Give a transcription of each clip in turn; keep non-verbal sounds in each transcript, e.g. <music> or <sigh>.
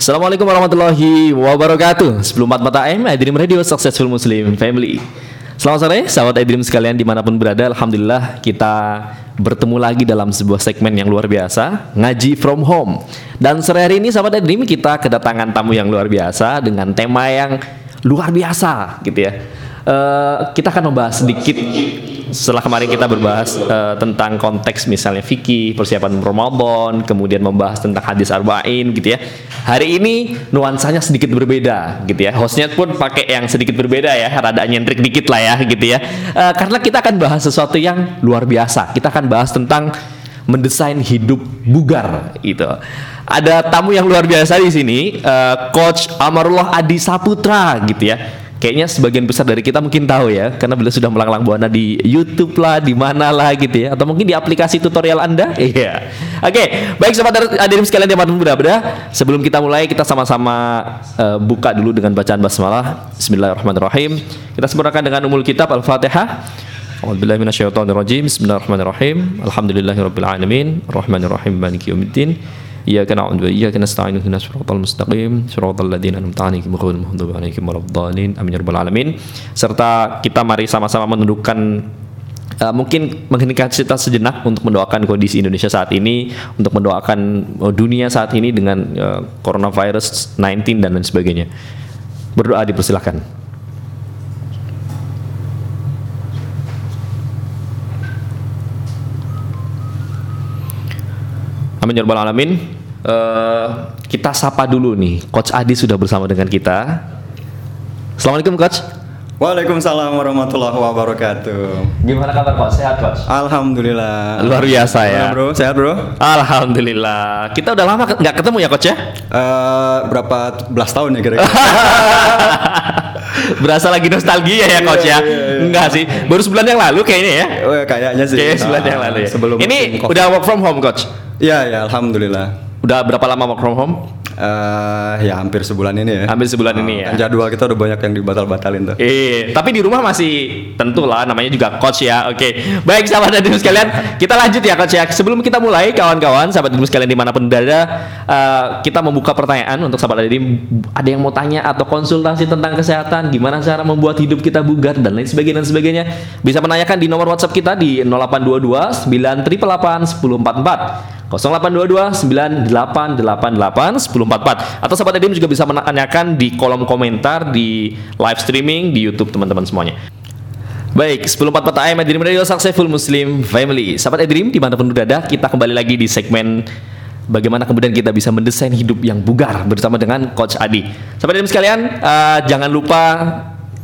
Assalamualaikum warahmatullahi wabarakatuh. Sebelum 4 mata AM, iDream Radio Successful Muslim Family. Selamat sore, sahabat iDream sekalian di mana pun berada. Alhamdulillah kita bertemu lagi dalam sebuah segmen yang luar biasa Ngaji from home. Dan sore hari ini sahabat iDream kita kedatangan tamu yang luar biasa Dengan tema yang luar biasa gitu ya. Uh, kita akan membahas sedikit setelah kemarin kita berbahas uh, tentang konteks misalnya fikih, persiapan Ramadan, kemudian membahas tentang hadis arba'in gitu ya. Hari ini nuansanya sedikit berbeda gitu ya. Hostnya pun pakai yang sedikit berbeda ya, rada nyentrik dikit lah ya gitu ya. Uh, karena kita akan bahas sesuatu yang luar biasa. Kita akan bahas tentang mendesain hidup bugar itu. Ada tamu yang luar biasa di sini, uh, Coach Amarullah Adi Saputra gitu ya kayaknya sebagian besar dari kita mungkin tahu ya karena beliau sudah melanglang buana di YouTube lah di mana lah gitu ya. Atau mungkin di aplikasi tutorial Anda? <laughs> Iya. Oke okay. baik sobat hadirin sekalian yang muda berada. Sebelum kita mulai kita sama-sama uh, buka dulu dengan bacaan basmalah. Bismillahirrahmanirrahim. Kita sempurnakan dengan umul kitab Al-Fatihah. A'udzubillahi minasyaitonirrajim. Bismillahirrahmanirrahim. Alhamdulillahirabbil alamin. Arrahmanirrahim maliki إياك نعبد وإياك نستعين اهدنا الصراط المستقيم صراط الذين أنعمت عليهم غير المغضوب عليهم ولا الضالين amin ya rabbal alamin serta kita mari sama-sama menundukkan uh, mungkin menghentikan cerita sejenak untuk mendoakan kondisi Indonesia saat ini, untuk mendoakan uh, dunia saat ini dengan uh, coronavirus 19 dan lain sebagainya. Berdoa dipersilahkan. Amin ya rabbal alamin. Uh, kita sapa dulu nih, Coach Adi sudah bersama dengan kita. Assalamualaikum Coach. Waalaikumsalam warahmatullahi wabarakatuh. Gimana kabar Coach? Sehat Coach? Alhamdulillah. Luar biasa ya. bro, sehat bro? Alhamdulillah. Kita udah lama nggak ketemu ya Coach ya? Uh, berapa belas tahun ya kira-kira? <laughs> Berasa lagi nostalgia ya Coach ya? Iya, iya, iya. Enggak sih, baru sebulan yang lalu kayaknya ya? Oh, kayaknya sih. Kayaknya sebulan yang lalu ya. Sebelum Ini udah work from home Coach? Iya, ya, alhamdulillah. Udah berapa lama work from home? Uh, ya hampir sebulan ini ya. Hampir sebulan uh, ini ya. Kan jadwal kita udah banyak yang dibatal-batalin tuh. Iya, tapi di rumah masih tentu lah namanya juga coach ya. Oke. Okay. Baik sahabat dan sekalian, kita lanjut ya coach ya. Sebelum kita mulai kawan-kawan, sahabat dan sekalian di mana pun berada, uh, kita membuka pertanyaan untuk sahabat Dadim. Ada yang mau tanya atau konsultasi tentang kesehatan, gimana cara membuat hidup kita bugar dan lain sebagainya dan sebagainya, bisa menanyakan di nomor WhatsApp kita di 0822 988 1044. 0822 9888 1044 atau sahabat Edim juga bisa menanyakan di kolom komentar di live streaming di YouTube teman-teman semuanya. Baik, 144 AM Edream Radio Successful Muslim Family. Sahabat Edream di mana pun berada, kita kembali lagi di segmen bagaimana kemudian kita bisa mendesain hidup yang bugar bersama dengan Coach Adi. Sahabat Edream sekalian, uh, jangan lupa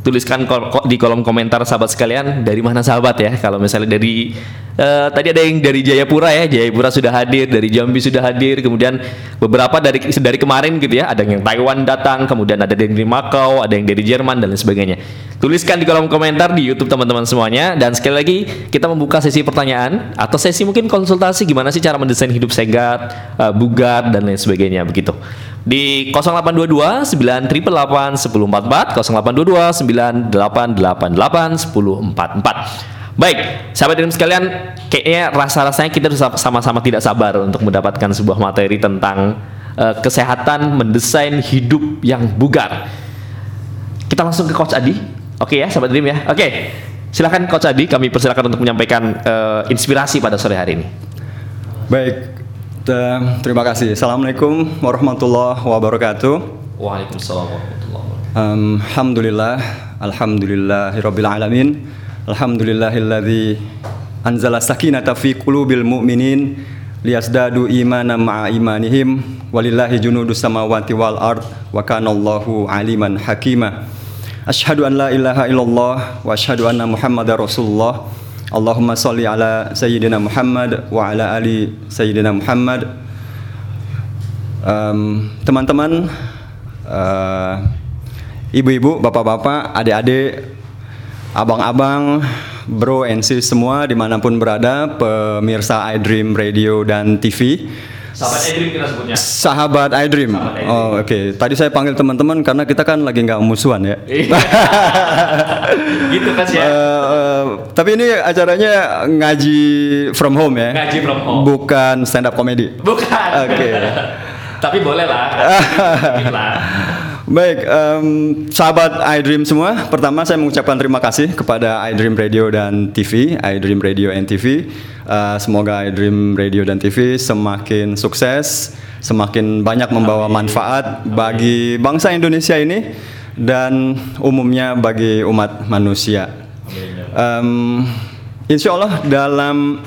tuliskan di kolom komentar sahabat sekalian dari mana sahabat ya kalau misalnya dari uh, tadi ada yang dari Jayapura ya Jayapura sudah hadir dari Jambi sudah hadir kemudian beberapa dari dari kemarin gitu ya ada yang Taiwan datang kemudian ada yang dari Makau ada yang dari Jerman dan lain sebagainya. Tuliskan di kolom komentar di YouTube teman-teman semuanya dan sekali lagi kita membuka sesi pertanyaan atau sesi mungkin konsultasi gimana sih cara mendesain hidup sehat uh, bugar dan lain sebagainya begitu. Di 0822 988 1044 0822 9888 1044 Baik, sahabat dan sekalian, kayaknya rasa-rasanya kita sama-sama tidak sabar untuk mendapatkan sebuah materi tentang uh, kesehatan mendesain hidup yang bugar. Kita langsung ke Coach Adi. Oke okay ya, sahabat Dream ya. Oke. Okay. Silakan Coach Adi, kami persilakan untuk menyampaikan uh, inspirasi pada sore hari ini. Baik, terima kasih. Assalamualaikum warahmatullahi wabarakatuh. Waalaikumsalam warahmatullahi wabarakatuh. Um, alhamdulillah, alhamdulillahirabbil alamin. Alhamdulillahilladzi anzala sakinata fi qulubil mu'minin liyazdadu imanan ma'a imanihim walillahi junudus samawati wal ard wa kana Allahu aliman hakima. Asyhadu an la ilaha illallah wa asyhadu anna Muhammadar Rasulullah. Allahumma salli ala Sayyidina Muhammad wa ala ali Sayyidina Muhammad Teman-teman uh, Ibu-ibu, bapak-bapak, adik-adik Abang-abang, bro and sis semua di mana pun berada Pemirsa iDream Radio dan TV Sahabat iDream kita sebutnya. Sahabat iDream. Oh, oke. Okay. Tadi saya panggil teman-teman karena kita kan lagi nggak musuhan ya. Iya. <laughs> gitu kan ya. Uh, tapi ini acaranya ngaji from home ya. Ngaji from home. Bukan stand up comedy. Bukan. Oke. Okay. <laughs> Tapi boleh lah. <laughs> Baik, em, sahabat iDream semua, pertama saya mengucapkan terima kasih kepada iDream Radio dan TV, iDream Radio and TV. Eh, semoga iDream Radio dan TV semakin sukses, semakin banyak membawa manfaat bagi bangsa Indonesia ini dan umumnya bagi umat manusia. Em, insya Allah dalam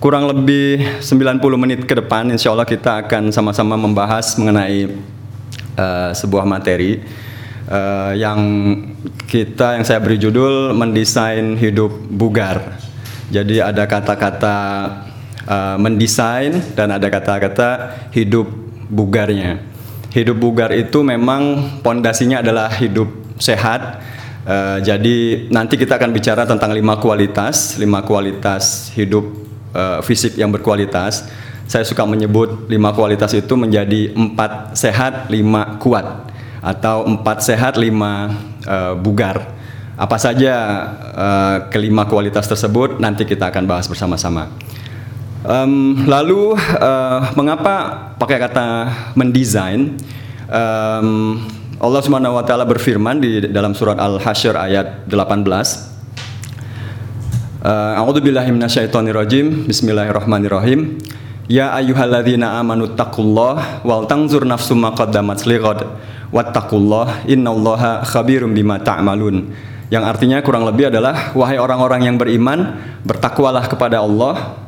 kurang lebih 90 menit ke depan, insya Allah kita akan sama-sama membahas mengenai eh, sebuah materi eh, yang kita yang saya beri judul mendesain hidup bugar. Jadi ada kata-kata eh, mendesain dan ada kata-kata hidup bugarnya. Hidup bugar itu memang pondasinya adalah hidup sehat. Eh, jadi nanti kita akan bicara tentang lima kualitas, lima kualitas hidup eh, fisik yang berkualitas. Saya suka menyebut lima kualitas itu menjadi empat sehat, lima kuat, atau empat sehat, lima eh, bugar. Apa saja eh, kelima kualitas tersebut nanti kita akan bahas bersama-sama. Em, lalu eh, mengapa pakai kata mendesain? Em, Allah Subhanahu wa taala berfirman di dalam surat Al-Hasyr ayat 18 Uh, A'udzu billahi. Bismillahirrahmanirrahim. Ya ayyuhalladzina amanu taqullah wal tanzur nafsum ma qaddamat lighad wattaqullah innallaha khabirum bima ta'malun. Yang artinya kurang lebih adalah wahai orang-orang yang beriman, bertakwalah kepada Allah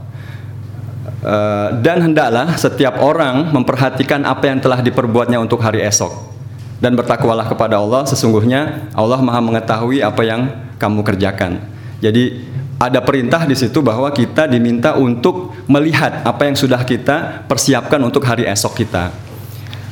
Eh, dan hendaklah setiap orang memperhatikan apa yang telah diperbuatnya untuk hari esok dan bertakwalah kepada Allah sesungguhnya Allah Maha mengetahui apa yang kamu kerjakan. Jadi ada perintah di situ bahwa kita diminta untuk melihat apa yang sudah kita persiapkan untuk hari esok kita.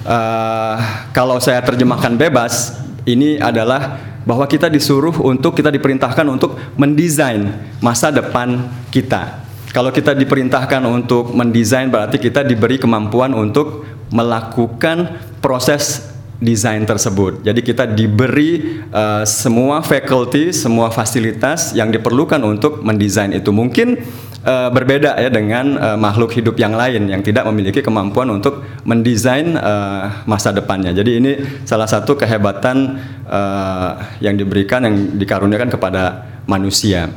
Eh, kalau saya terjemahkan bebas, ini adalah bahwa kita disuruh untuk kita diperintahkan untuk mendesain masa depan kita. Kalau kita diperintahkan untuk mendesain berarti kita diberi kemampuan untuk melakukan proses desain tersebut. Jadi kita diberi eh, semua faculty, semua fasilitas yang diperlukan untuk mendesain itu. Mungkin eh, berbeda ya dengan eh, makhluk hidup yang lain yang tidak memiliki kemampuan untuk mendesain eh, masa depannya. Jadi ini salah satu kehebatan eh, yang diberikan yang dikaruniakan kepada manusia.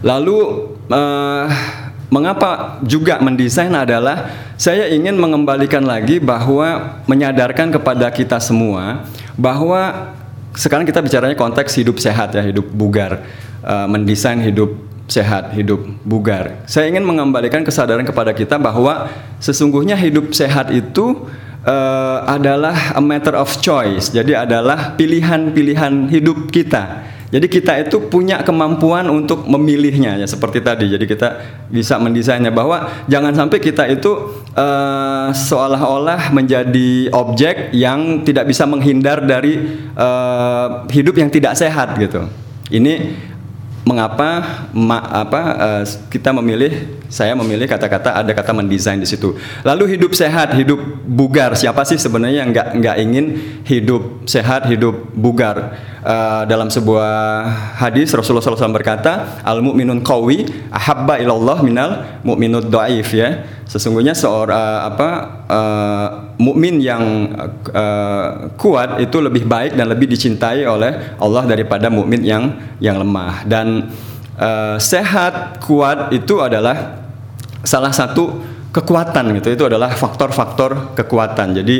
Lalu eh, mengapa juga mendesain adalah saya ingin mengembalikan lagi bahwa menyadarkan kepada kita semua bahwa sekarang kita bicaranya konteks hidup sehat ya, hidup bugar, Eh, mendesain hidup sehat, hidup bugar. Saya ingin mengembalikan kesadaran kepada kita bahwa sesungguhnya hidup sehat itu eh, adalah a matter of choice. Jadi adalah pilihan-pilihan hidup kita. Jadi kita itu punya kemampuan untuk memilihnya ya seperti tadi. Jadi kita bisa mendesainnya bahwa jangan sampai kita itu eh, seolah-olah menjadi objek yang tidak bisa menghindar dari eh, hidup yang tidak sehat gitu. Ini mengapa ma, apa eh, kita memilih saya memilih kata-kata ada kata mendesain di situ. Lalu hidup sehat, hidup bugar. Siapa sih sebenarnya yang nggak nggak ingin hidup sehat, hidup bugar? Eh, dalam sebuah hadis Rasulullah SAW berkata, al mu'minun qawi ahabba ilallah minal mu'minud dhaif ya. Sesungguhnya seorang apa eh, mukmin yang eh, kuat itu lebih baik dan lebih dicintai oleh Allah daripada mukmin yang yang lemah dan eh, sehat kuat itu adalah salah satu kekuatan gitu. Itu adalah faktor-faktor kekuatan. Jadi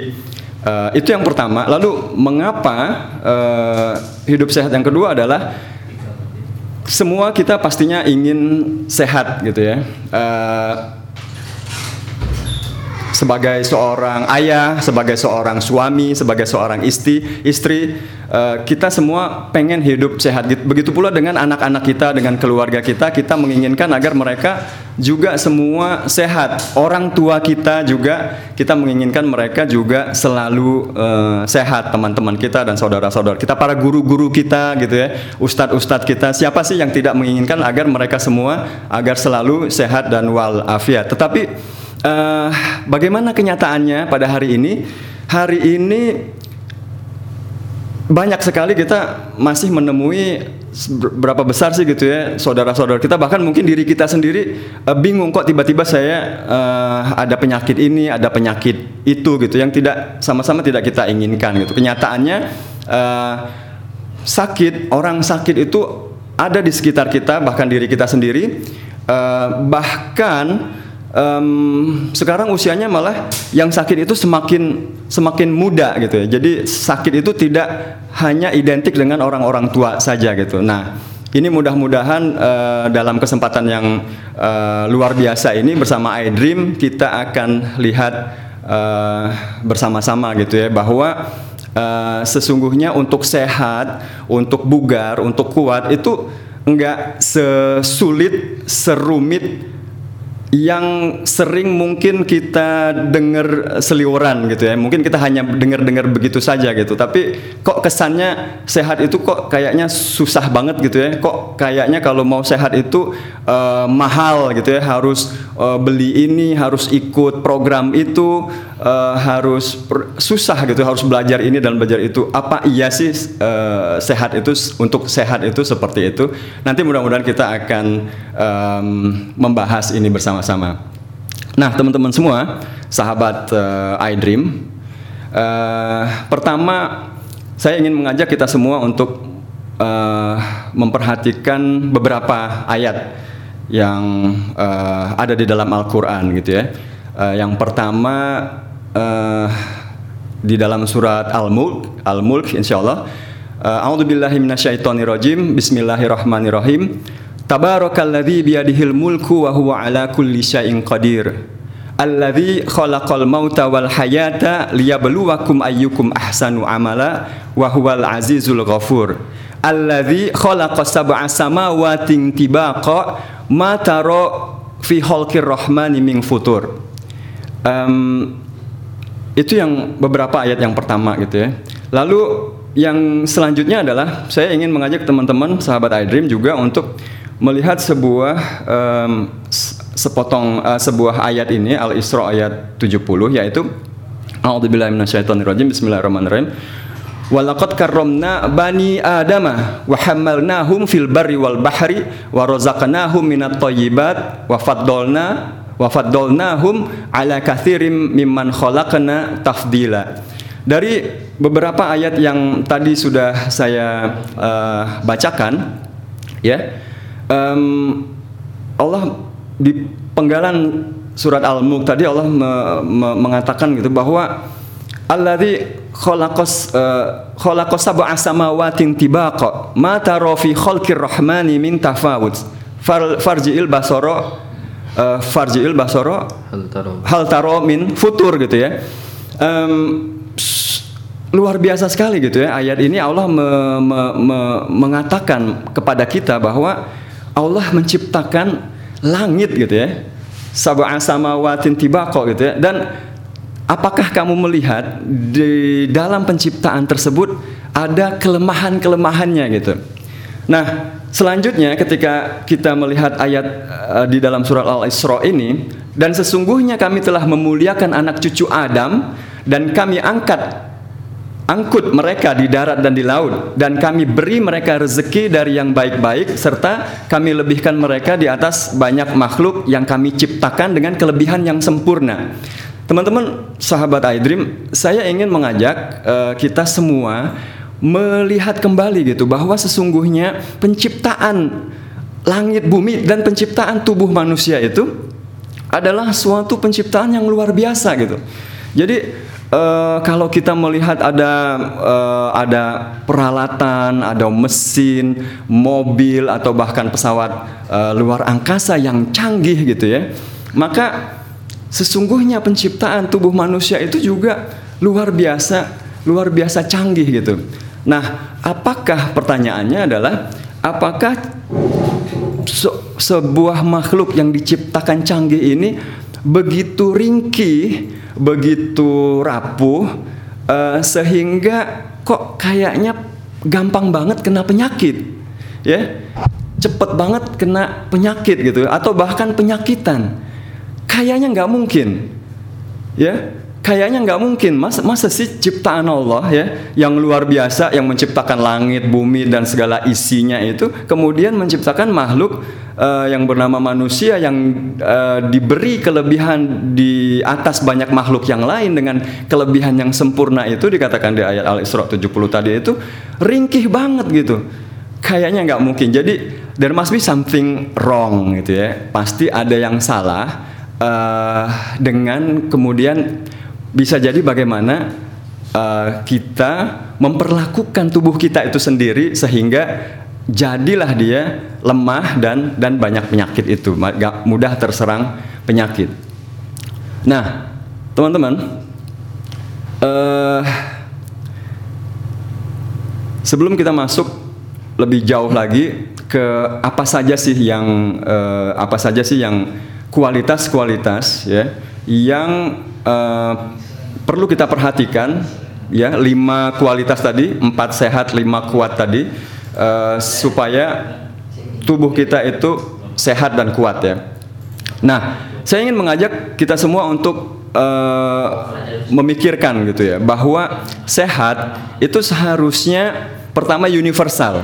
eh, itu yang pertama. Lalu mengapa eh, hidup sehat yang kedua adalah semua kita pastinya ingin sehat gitu ya. Eh, sebagai seorang ayah, sebagai seorang suami, sebagai seorang istri, istri eh, kita semua pengen hidup sehat. Begitu pula dengan anak-anak kita, dengan keluarga kita, kita menginginkan agar mereka juga semua sehat. Orang tua kita juga kita menginginkan mereka juga selalu eh, sehat, teman-teman kita dan saudara-saudara kita, para guru-guru kita gitu ya, ustadz-ustadz kita. Siapa sih yang tidak menginginkan agar mereka semua agar selalu sehat dan walafiat? Tetapi Eh, bagaimana kenyataannya pada hari ini? Hari ini banyak sekali kita masih menemui berapa besar sih gitu ya saudara-saudara kita. Bahkan mungkin diri kita sendiri uh, bingung kok tiba-tiba saya uh, ada penyakit ini ada penyakit itu gitu yang tidak sama-sama tidak kita inginkan gitu. Kenyataannya uh, sakit orang sakit itu ada di sekitar kita bahkan diri kita sendiri. Uh, bahkan um, sekarang usianya malah yang sakit itu semakin semakin muda gitu ya. Jadi sakit itu tidak hanya identik dengan orang-orang tua saja gitu. Nah, ini mudah-mudahan uh, dalam kesempatan yang uh, luar biasa ini bersama iDream kita akan lihat uh, bersama-sama gitu ya bahwa uh, sesungguhnya untuk sehat, untuk bugar, untuk kuat itu enggak sesulit, serumit yang sering mungkin kita dengar seliuran gitu ya. Mungkin kita hanya dengar-dengar begitu saja gitu. Tapi kok kesannya sehat itu kok kayaknya susah banget gitu ya. Kok kayaknya kalau mau sehat itu uh, mahal gitu ya. Harus uh, beli ini, harus ikut program itu, uh, harus susah gitu. Harus belajar ini dan belajar itu. Apa iya sih uh, sehat itu untuk sehat itu seperti itu? Nanti mudah-mudahan kita akan um, membahas ini bersama sama-sama. Nah, teman-teman semua, sahabat uh, iDream, uh, pertama saya ingin mengajak kita semua untuk uh, memperhatikan beberapa ayat yang uh, ada di dalam Al-Qur'an gitu ya. Uh, yang pertama uh, di dalam surat Al-Mulk, Al-Mulk insyaallah. Uh, A'udzubillahi minasyaitonirrajim. Bismillahirrahmanirrahim. Tabarakalladzi biyadihil mulku wa huwa ala kulli syai'in qadir. Alladzi khalaqal mauta wal hayata liyabluwakum ayyukum ahsanu amala wa huwal azizul ghafur. Alladzi khalaqa sab'a samawati tibaqa ma tara fi khalqir rahmani min futur. Um, itu yang beberapa ayat yang pertama gitu ya. Lalu yang selanjutnya adalah saya ingin mengajak teman-teman sahabat iDream juga untuk melihat sebuah um, sepotong uh, sebuah ayat ini Al Isra ayat 70 yaitu A'udzubillahi minasyaitonirrajim Bismillahirrahmanirrahim Walaqad karramna bani adama wa hamalnahum fil barri wal bahri wa minat wa faddalnahum ala katsirin mimman khalaqna tafdila. Dari beberapa ayat yang tadi sudah saya uh, bacakan ya um, Allah di penggalan surat Al-Mulk tadi Allah me, me, mengatakan gitu bahwa alladzi khalaqas uh, khalaqas sab'a samawatin tibaqa ma tara fi khalqir rahmani min tafawut Far, farji'il basara uh, farji'il basara hal taro min futur gitu ya um, luar biasa sekali gitu ya ayat ini Allah me, me, me, mengatakan kepada kita bahwa Allah menciptakan langit gitu ya. Sab'a samawatin tibaqo gitu ya. Dan apakah kamu melihat di dalam penciptaan tersebut ada kelemahan-kelemahannya gitu. Nah, selanjutnya ketika kita melihat ayat uh, di dalam surat Al-Isra ini dan sesungguhnya kami telah memuliakan anak cucu Adam dan kami angkat angkut mereka di darat dan di laut dan kami beri mereka rezeki dari yang baik-baik serta kami lebihkan mereka di atas banyak makhluk yang kami ciptakan dengan kelebihan yang sempurna. Teman-teman sahabat iDream, saya ingin mengajak uh, kita semua melihat kembali gitu bahwa sesungguhnya penciptaan langit bumi dan penciptaan tubuh manusia itu adalah suatu penciptaan yang luar biasa gitu. Jadi Uh, kalau kita melihat ada uh, ada peralatan, ada mesin, mobil atau bahkan pesawat uh, luar angkasa yang canggih gitu ya, maka sesungguhnya penciptaan tubuh manusia itu juga luar biasa, luar biasa canggih gitu. Nah, apakah pertanyaannya adalah apakah se sebuah makhluk yang diciptakan canggih ini begitu ringkih begitu rapuh uh, sehingga kok kayaknya gampang banget kena penyakit ya? Cepet banget kena penyakit gitu atau bahkan penyakitan. Kayaknya nggak mungkin ya kayaknya nggak mungkin. Masa, masa sih ciptaan Allah ya yang luar biasa yang menciptakan langit bumi dan segala isinya itu kemudian menciptakan makhluk uh, yang bernama manusia yang uh, diberi kelebihan di atas banyak makhluk yang lain dengan kelebihan yang sempurna itu dikatakan di ayat Al-Isra 70 tadi itu ringkih banget gitu. Kayaknya nggak mungkin. Jadi there must be something wrong gitu ya. Pasti ada yang salah uh, dengan kemudian bisa jadi bagaimana uh, kita memperlakukan tubuh kita itu sendiri sehingga jadilah dia lemah dan dan banyak penyakit itu mudah terserang penyakit. Nah, teman-teman, uh, sebelum kita masuk lebih jauh lagi ke apa saja sih yang uh, apa saja sih yang kualitas-kualitas ya yang uh, perlu kita perhatikan ya lima kualitas tadi empat sehat lima kuat tadi uh, supaya tubuh kita itu sehat dan kuat ya. Nah, saya ingin mengajak kita semua untuk uh, memikirkan gitu ya bahwa sehat itu seharusnya pertama universal.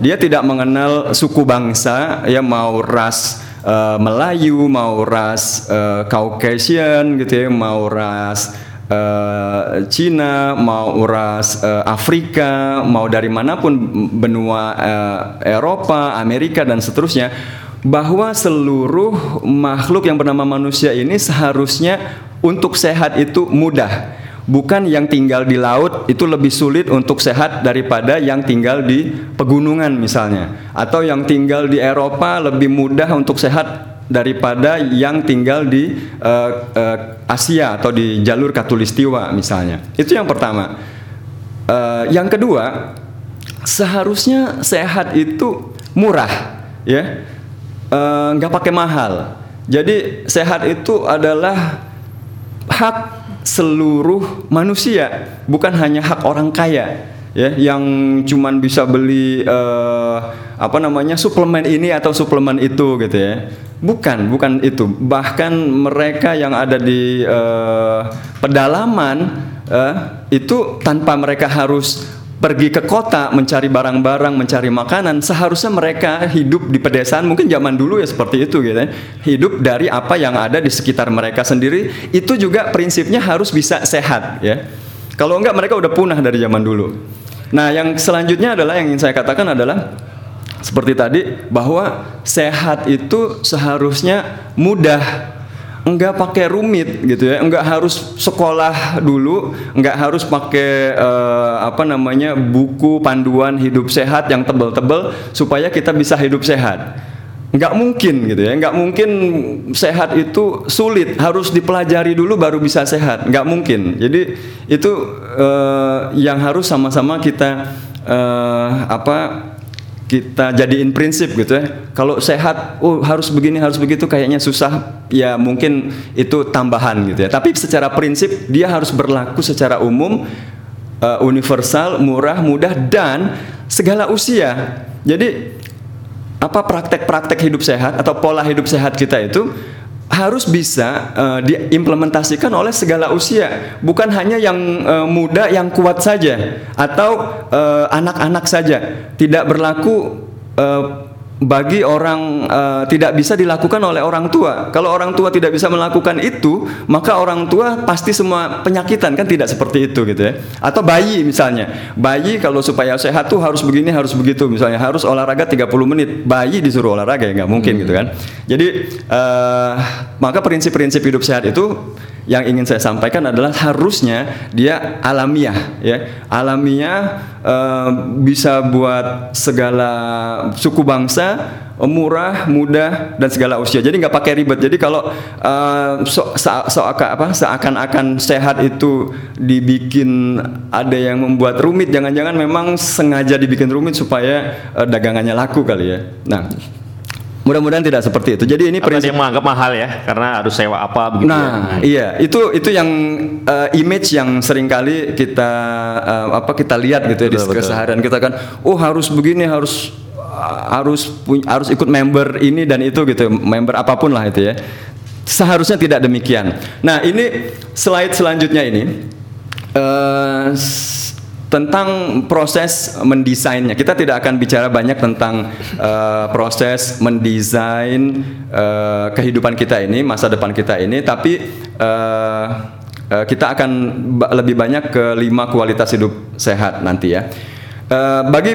Dia tidak mengenal suku bangsa ya mau ras uh, Melayu, mau ras uh, Caucasian gitu ya, mau ras uh, Cina, mau ras uh, Afrika, mau dari mana pun benua uh, Eropa, Amerika dan seterusnya, bahwa seluruh makhluk yang bernama manusia ini seharusnya untuk sehat itu mudah. Bukan yang tinggal di laut itu lebih sulit untuk sehat daripada yang tinggal di pegunungan misalnya, atau yang tinggal di Eropa lebih mudah untuk sehat daripada yang tinggal di uh, uh, Asia atau di jalur Katulistiwa misalnya. Itu yang pertama. Uh, yang kedua, seharusnya sehat itu murah, ya, nggak uh, pakai mahal. Jadi sehat itu adalah hak seluruh manusia, bukan hanya hak orang kaya ya yang cuman bisa beli uh, apa namanya suplemen ini atau suplemen itu gitu ya. Bukan bukan itu. Bahkan mereka yang ada di uh, pedalaman uh, itu tanpa mereka harus pergi ke kota mencari barang-barang, mencari makanan, seharusnya mereka hidup di pedesaan. Mungkin zaman dulu ya seperti itu gitu ya. Hidup dari apa yang ada di sekitar mereka sendiri. Itu juga prinsipnya harus bisa sehat ya. Kalau enggak mereka udah punah dari zaman dulu. Nah, yang selanjutnya adalah yang ingin saya katakan adalah seperti tadi bahwa sehat itu seharusnya mudah enggak pakai rumit gitu ya. Enggak harus sekolah dulu. Enggak harus pakai uh, apa namanya buku panduan hidup sehat yang tebel-tebel supaya kita bisa hidup sehat. Nggak mungkin gitu ya. Nggak mungkin sehat itu sulit. Harus dipelajari dulu baru bisa sehat. Nggak mungkin. Jadi itu uh, yang harus sama-sama kita uh, apa kita jadiin prinsip gitu ya. Kalau sehat oh harus begini harus begitu kayaknya susah. Ya mungkin itu tambahan gitu ya. Tapi secara prinsip dia harus berlaku secara umum uh, universal murah mudah dan segala usia. Jadi apa praktek-praktek hidup sehat atau pola hidup sehat kita itu harus bisa uh, diimplementasikan oleh segala usia, bukan hanya yang uh, muda yang kuat saja atau eh, anak-anak uh, saja. Tidak berlaku uh, bagi orang uh, tidak bisa dilakukan oleh orang tua. Kalau orang tua tidak bisa melakukan itu, maka orang tua pasti semua penyakitan kan tidak seperti itu gitu ya. Atau bayi misalnya. Bayi kalau supaya sehat tuh harus begini, harus begitu misalnya, harus olahraga 30 menit. Bayi disuruh olahraga ya nggak mungkin hmm. gitu kan. Jadi uh, maka prinsip-prinsip hidup sehat itu yang ingin saya sampaikan adalah harusnya dia alamiah ya. Alamiah e, bisa buat segala suku bangsa murah mudah dan segala usia. Jadi nggak pakai ribet. Jadi kalau e, so, so, so apa seakan-akan sehat itu dibikin ada yang membuat rumit jangan-jangan memang sengaja dibikin rumit supaya e, dagangannya laku kali ya. Nah Mudah-mudahan tidak seperti itu. Jadi ini prinsip yang menganggap mahal ya karena harus sewa apa begitu. Nah, ya. iya, itu itu yang uh, image yang sering kali kita uh, apa kita lihat gitu ya betul, di keseharian kita kan, oh harus begini, harus harus harus ikut member ini dan itu gitu, member apa pun lah itu ya. seharusnya tidak demikian. Nah, ini slide selanjutnya ini uh, tentang proses mendesainnya. Kita tidak akan bicara banyak tentang uh, proses mendesain uh, kehidupan kita ini, masa depan kita ini, tapi uh, uh, kita akan lebih banyak ke lima kualitas hidup sehat nanti ya. Uh, bagi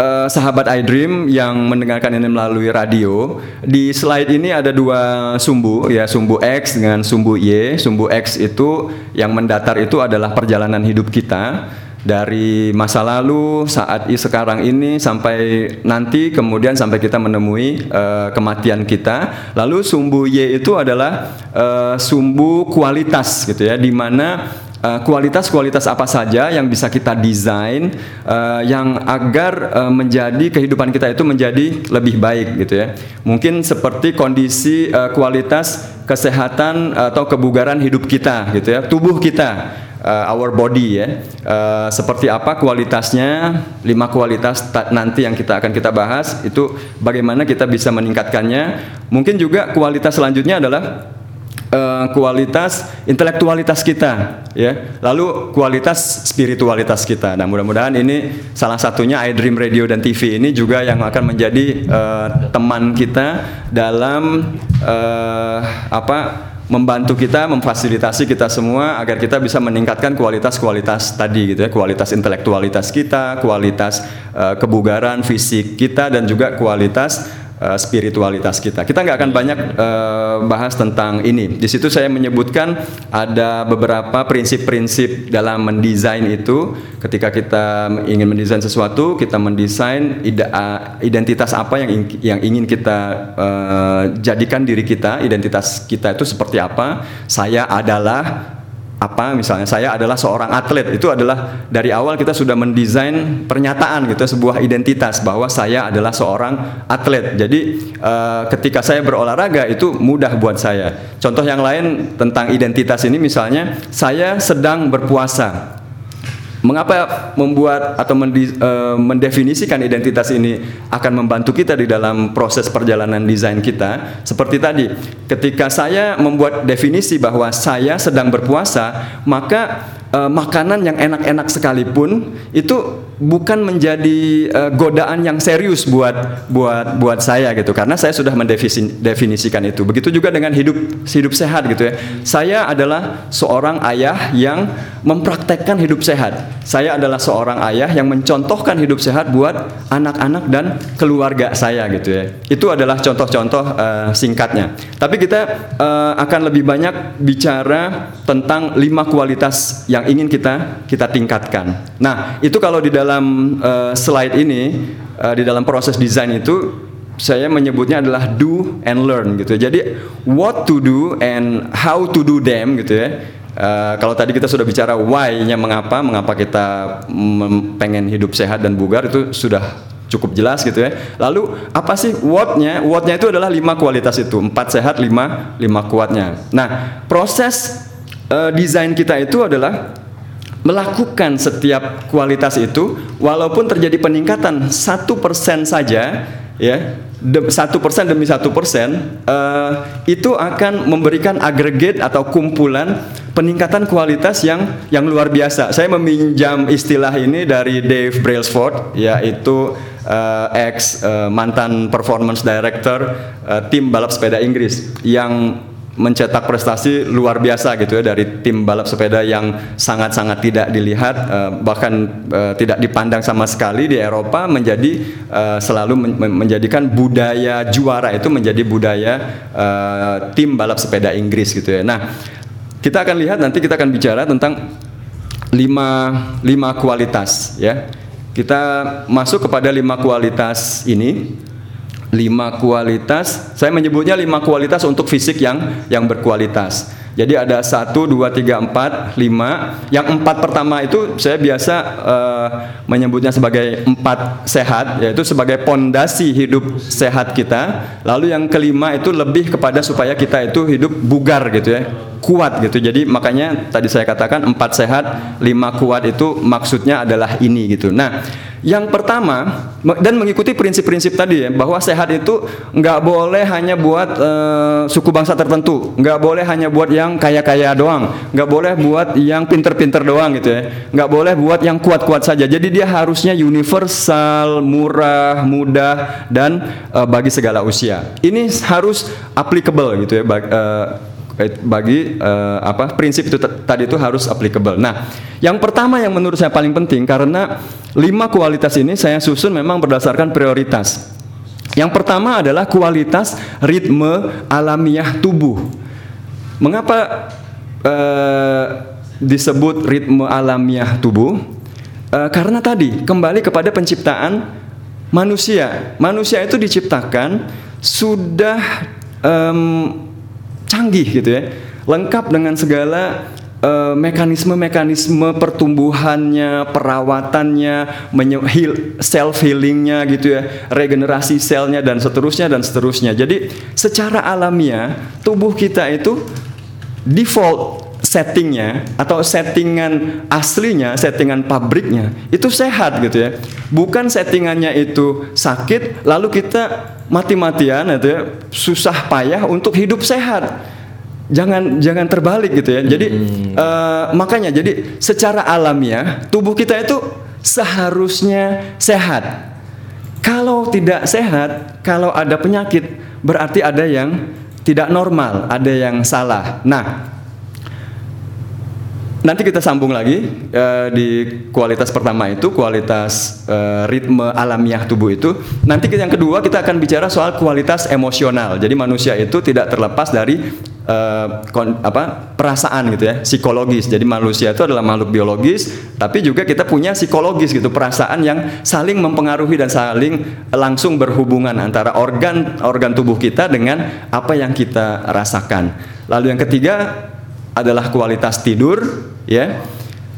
uh, sahabat iDream yang mendengarkan ini melalui radio, di slide ini ada dua sumbu ya, sumbu X dengan sumbu Y. Sumbu X itu yang mendatar itu adalah perjalanan hidup kita dari masa lalu saat sekarang ini sampai nanti kemudian sampai kita menemui uh, kematian kita lalu sumbu Y itu adalah uh, sumbu kualitas gitu ya di mana eh, kualitas-kualitas apa saja yang bisa kita desain uh, yang agar uh, menjadi kehidupan kita itu menjadi lebih baik gitu ya. Mungkin seperti kondisi uh, kualitas kesehatan atau kebugaran hidup kita gitu ya, tubuh kita uh, our body ya. Uh, seperti apa kualitasnya? Lima kualitas nanti yang kita akan kita bahas itu bagaimana kita bisa meningkatkannya. Mungkin juga kualitas selanjutnya adalah uh, kualitas intelektualitas kita ya. Lalu kualitas spiritualitas kita. Nah, mudah-mudahan ini salah satunya iDream Radio dan TV ini juga yang akan menjadi uh, teman kita dalam uh, apa membantu kita, memfasilitasi kita semua agar kita bisa meningkatkan kualitas-kualitas tadi gitu ya, kualitas intelektualitas kita, kualitas uh, kebugaran fisik kita dan juga kualitas uh, spiritualitas kita. Kita nggak akan banyak uh, bahas tentang ini. Di situ saya menyebutkan ada beberapa prinsip-prinsip dalam mendesain itu. Ketika kita ingin mendesain sesuatu, kita mendesain identitas apa yang yang ingin kita uh, jadikan diri kita. Identitas kita itu seperti apa? Saya adalah apa misalnya saya adalah seorang atlet itu adalah dari awal kita sudah mendesain pernyataan gitu sebuah identitas bahwa saya adalah seorang atlet. Jadi uh, ketika saya berolahraga itu mudah buat saya. Contoh yang lain tentang identitas ini misalnya saya sedang berpuasa Mengapa membuat atau eh, mendefinisikan identitas ini akan membantu kita di dalam proses perjalanan desain kita? Seperti tadi, ketika saya membuat definisi bahwa saya sedang berpuasa, maka uh, makanan yang enak-enak sekalipun itu bukan menjadi uh, godaan yang serius buat buat buat saya gitu. Karena saya sudah mendefinisikan itu. Begitu juga dengan hidup hidup sehat gitu ya. Saya adalah seorang ayah yang mempraktekkan hidup sehat. Saya adalah seorang ayah yang mencontohkan hidup sehat buat anak-anak dan keluarga saya gitu ya. Itu adalah contoh-contoh uh, singkatnya. Tapi kita uh, akan lebih banyak bicara tentang lima kualitas yang yang ingin kita kita tingkatkan. Nah, itu kalau di dalam uh, slide ini uh, di dalam proses desain itu saya menyebutnya adalah do and learn gitu. Jadi what to do and how to do them gitu ya. Uh, kalau tadi kita sudah bicara why-nya mengapa, mengapa kita pengen hidup sehat dan bugar itu sudah cukup jelas gitu ya. Lalu apa sih what-nya? What-nya itu adalah lima kualitas itu, empat sehat, lima lima kuatnya. Nah, proses uh, desain kita itu adalah melakukan setiap kualitas itu walaupun terjadi peningkatan satu persen saja ya satu persen demi satu persen uh, itu akan memberikan agregat atau kumpulan peningkatan kualitas yang yang luar biasa. Saya meminjam istilah ini dari Dave Brailsford yaitu uh, ex uh, mantan performance director uh, tim balap sepeda Inggris yang mencetak prestasi luar biasa gitu ya dari tim balap sepeda yang sangat-sangat tidak dilihat uh, bahkan uh, tidak dipandang sama sekali di Eropa menjadi uh, selalu men menjadikan budaya juara itu menjadi budaya uh, tim balap sepeda Inggris gitu ya. Nah, kita akan lihat nanti kita akan bicara tentang lima lima kualitas ya. Kita masuk kepada lima kualitas ini lima kualitas. Saya menyebutnya lima kualitas untuk fisik yang yang berkualitas Jadi ada satu, dua, tiga, empat, lima. Yang empat pertama itu saya biasa uh, menyebutnya sebagai empat sehat, yaitu sebagai pondasi hidup sehat kita. Lalu yang kelima itu lebih kepada supaya kita itu hidup bugar gitu ya, kuat gitu. Jadi makanya tadi saya katakan empat sehat, lima kuat itu maksudnya adalah ini gitu. Nah, yang pertama dan mengikuti prinsip-prinsip tadi ya bahwa sehat itu nggak boleh hanya buat uh, suku bangsa tertentu, nggak boleh hanya buat yang kaya-kaya doang, nggak boleh buat yang pinter-pinter doang gitu ya, nggak boleh buat yang kuat-kuat saja. Jadi dia harusnya universal, murah, mudah dan uh, bagi segala usia. Ini harus applicable gitu ya bagi, uh, bagi uh, apa prinsip itu tadi itu harus applicable. Nah, yang pertama yang menurut saya paling penting karena lima kualitas ini saya susun memang berdasarkan prioritas. Yang pertama adalah kualitas ritme alamiah tubuh. Mengapa uh, disebut ritme alamiah tubuh? Uh, karena tadi kembali kepada penciptaan manusia. Manusia itu diciptakan sudah um, canggih gitu ya, lengkap dengan segala uh, mekanisme-mekanisme pertumbuhannya, perawatannya, self healingnya gitu ya, regenerasi selnya dan seterusnya dan seterusnya. Jadi secara alamiah tubuh kita itu default settingnya atau settingan aslinya, settingan pabriknya itu sehat gitu ya. Bukan settingannya itu sakit lalu kita mati-matian itu ya, susah payah untuk hidup sehat. Jangan jangan terbalik gitu ya. Jadi hmm. uh, makanya jadi secara alamiah tubuh kita itu seharusnya sehat. Kalau tidak sehat, kalau ada penyakit berarti ada yang tidak normal, ada yang salah. Nah, nanti kita sambung lagi uh, di kualitas pertama itu kualitas uh, ritme alamiah tubuh itu. Nanti yang kedua kita akan bicara soal kualitas emosional. Jadi manusia itu tidak terlepas dari uh, kon, apa perasaan gitu ya, psikologis. Jadi manusia itu adalah makhluk biologis, tapi juga kita punya psikologis gitu, perasaan yang saling mempengaruhi dan saling langsung berhubungan antara organ organ tubuh kita dengan apa yang kita rasakan. Lalu yang ketiga adalah kualitas tidur, ya.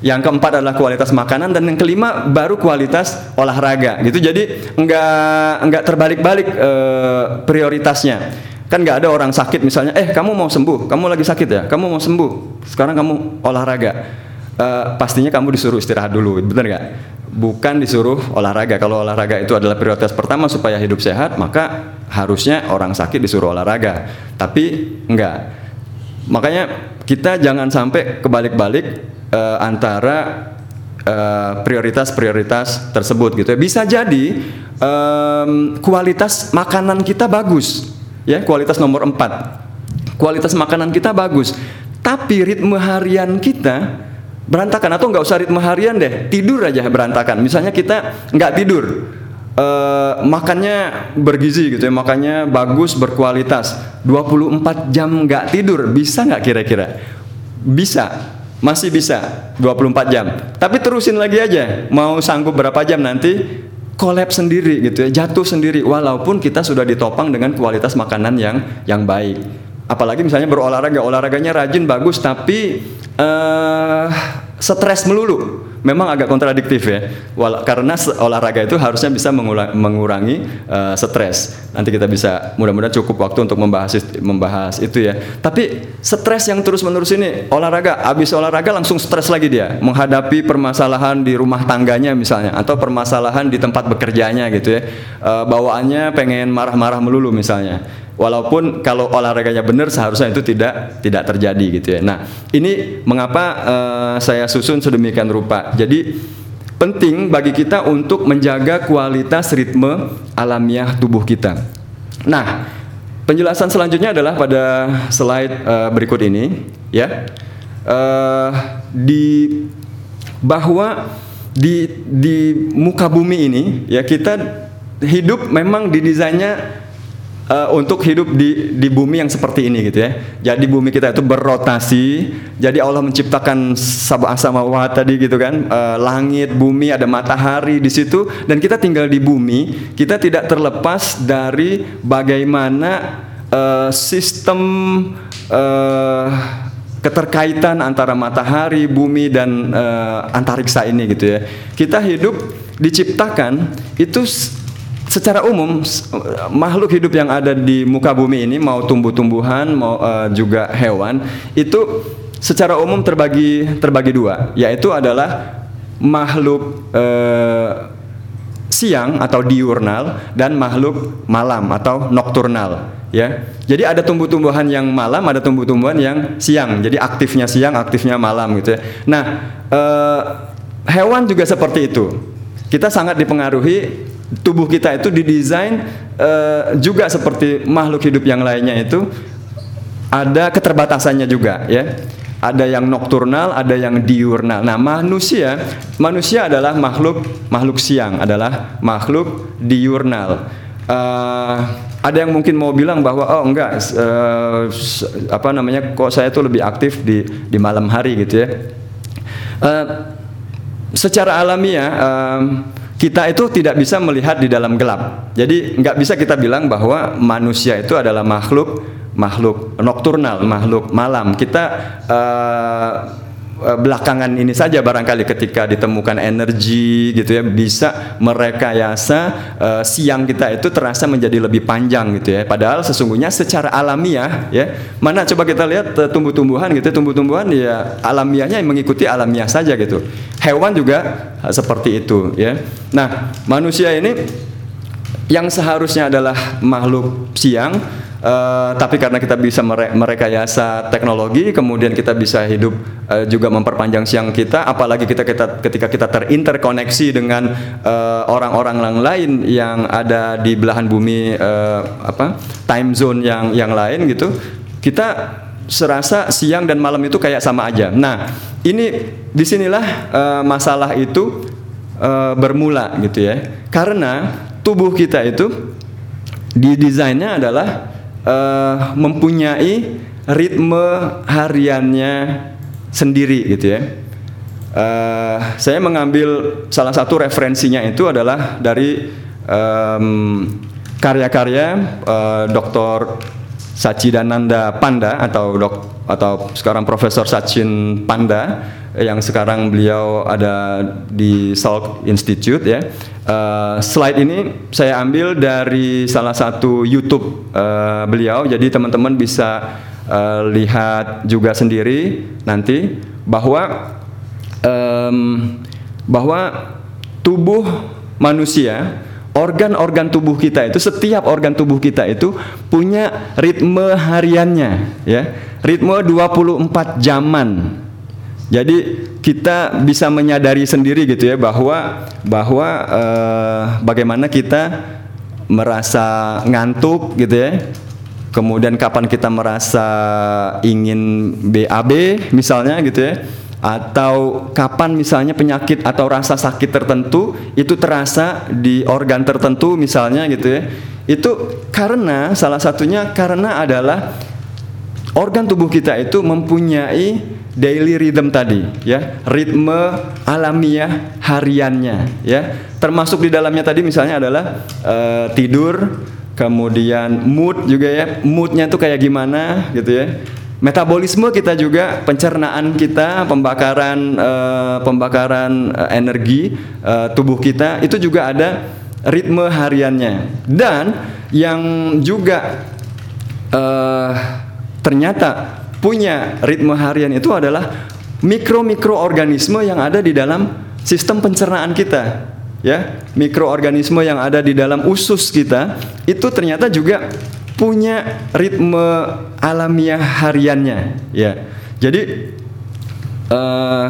Yang keempat adalah kualitas makanan dan yang kelima baru kualitas olahraga gitu. Jadi enggak enggak terbalik-balik e, prioritasnya. Kan nggak ada orang sakit misalnya, eh kamu mau sembuh, kamu lagi sakit ya, kamu mau sembuh, sekarang kamu olahraga. E, pastinya kamu disuruh istirahat dulu, bener nggak? Bukan disuruh olahraga. Kalau olahraga itu adalah prioritas pertama supaya hidup sehat, maka harusnya orang sakit disuruh olahraga. Tapi enggak Makanya kita jangan sampai kebalik-balik uh, antara eh, prioritas-prioritas uh, tersebut gitu ya. Bisa jadi um, kualitas makanan kita bagus, ya kualitas nomor 4. Kualitas makanan kita bagus, tapi ritme harian kita berantakan atau nggak usah ritme harian deh, tidur aja berantakan. Misalnya kita nggak tidur, uh, makannya bergizi gitu ya, makannya bagus, berkualitas. 24 jam nggak tidur, bisa nggak kira-kira? Bisa, masih bisa 24 jam. Tapi terusin lagi aja, mau sanggup berapa jam nanti kolab sendiri gitu ya, jatuh sendiri walaupun kita sudah ditopang dengan kualitas makanan yang yang baik. Apalagi misalnya berolahraga, olahraganya rajin bagus tapi uh, stres melulu memang agak kontradiktif ya. Wala, karena olahraga itu harusnya bisa mengurangi uh, stres. Nanti kita bisa mudah-mudahan cukup waktu untuk membahas membahas itu ya. Tapi stres yang terus-menerus ini olahraga, habis olahraga langsung stres lagi dia menghadapi permasalahan di rumah tangganya misalnya atau permasalahan di tempat bekerjanya gitu ya. Uh, bawaannya pengen marah-marah melulu misalnya Walaupun kalau olahraganya benar seharusnya itu tidak tidak terjadi gitu ya. Nah, ini mengapa uh, saya susun sedemikian rupa. Jadi penting bagi kita untuk menjaga kualitas ritme alamiah tubuh kita. Nah, penjelasan selanjutnya adalah pada slide uh, berikut ini ya. Uh, di bahwa di di muka bumi ini ya kita hidup memang didesainnya uh, untuk hidup di di bumi yang seperti ini gitu ya. Jadi bumi kita itu berotasi. Jadi Allah menciptakan sabah samawat tadi gitu kan, uh, langit, bumi, ada matahari di situ dan kita tinggal di bumi. Kita tidak terlepas dari bagaimana uh, sistem uh, keterkaitan antara matahari, bumi dan uh, antariksa ini gitu ya. Kita hidup diciptakan itu secara umum makhluk hidup yang ada di muka bumi ini mau tumbuh-tumbuhan mau uh, juga hewan itu secara umum terbagi terbagi dua yaitu adalah makhluk uh, siang atau diurnal dan makhluk malam atau nokturnal ya. Jadi ada tumbuh-tumbuhan yang malam, ada tumbuh-tumbuhan yang siang. Jadi aktifnya siang, aktifnya malam gitu ya. Nah, eh, hewan juga seperti itu. Kita sangat dipengaruhi tubuh kita itu didesain eh, juga seperti makhluk hidup yang lainnya itu ada keterbatasannya juga ya ada yang nokturnal, ada yang diurnal. Nah, manusia, manusia adalah makhluk makhluk siang, adalah makhluk diurnal. Uh, ada yang mungkin mau bilang bahwa oh enggak uh, apa namanya kok saya tuh lebih aktif di di malam hari gitu ya. Uh, secara alamiah uh, kita itu tidak bisa melihat di dalam gelap. Jadi nggak bisa kita bilang bahwa manusia itu adalah makhluk makhluk nokturnal, makhluk malam. Kita uh, belakangan ini saja barangkali ketika ditemukan energi gitu ya bisa merekayasa uh, siang kita itu terasa menjadi lebih panjang gitu ya. Padahal sesungguhnya secara alamiah ya mana coba kita lihat uh, tumbuh-tumbuhan gitu ya, tumbuh-tumbuhan ya alamiahnya mengikuti alamiah saja gitu. Hewan juga uh, seperti itu ya. Nah manusia ini yang seharusnya adalah makhluk siang Uh, tapi karena kita bisa mere merekayasa teknologi, kemudian kita bisa hidup uh, juga memperpanjang siang kita, apalagi kita, kita ketika kita terinterkoneksi dengan eh, orang-orang uh, lain yang ada di belahan bumi uh, apa time zone yang yang lain gitu, kita serasa siang dan malam itu kayak sama aja. Nah, ini di sinilah uh, masalah itu uh, bermula gitu ya, karena tubuh kita itu didesainnya adalah uh, mempunyai ritme hariannya sendiri gitu ya. Uh, saya mengambil salah satu referensinya itu adalah dari um, karya-karya uh, Dr. Sachidananda Panda atau dok atau sekarang Profesor Sachin Panda yang sekarang beliau ada di Salk Institute ya. Uh, slide ini saya ambil dari salah satu YouTube uh, beliau, jadi teman-teman bisa uh, lihat juga sendiri nanti bahwa um, bahwa tubuh manusia organ-organ tubuh kita itu setiap organ tubuh kita itu punya ritme hariannya ya. Ritme 24 jaman. Jadi kita bisa menyadari sendiri gitu ya bahwa bahwa eh, bagaimana kita merasa ngantuk gitu ya. Kemudian kapan kita merasa ingin BAB misalnya gitu ya atau kapan misalnya penyakit atau rasa sakit tertentu itu terasa di organ tertentu misalnya gitu ya. Itu karena salah satunya karena adalah organ tubuh kita itu mempunyai daily rhythm tadi ya. Ritme alamiah hariannya ya. Termasuk di dalamnya tadi misalnya adalah uh, tidur kemudian mood juga ya. Moodnya tuh kayak gimana gitu ya metabolisme kita juga pencernaan kita pembakaran uh, pembakaran uh, energi uh, tubuh kita itu juga ada ritme hariannya dan yang juga uh, ternyata punya ritme harian itu adalah mikro-mikroorganisme yang ada di dalam sistem pencernaan kita. Ya, mikroorganisme yang ada di dalam usus kita itu ternyata juga punya ritme alamiah hariannya, ya. Jadi uh,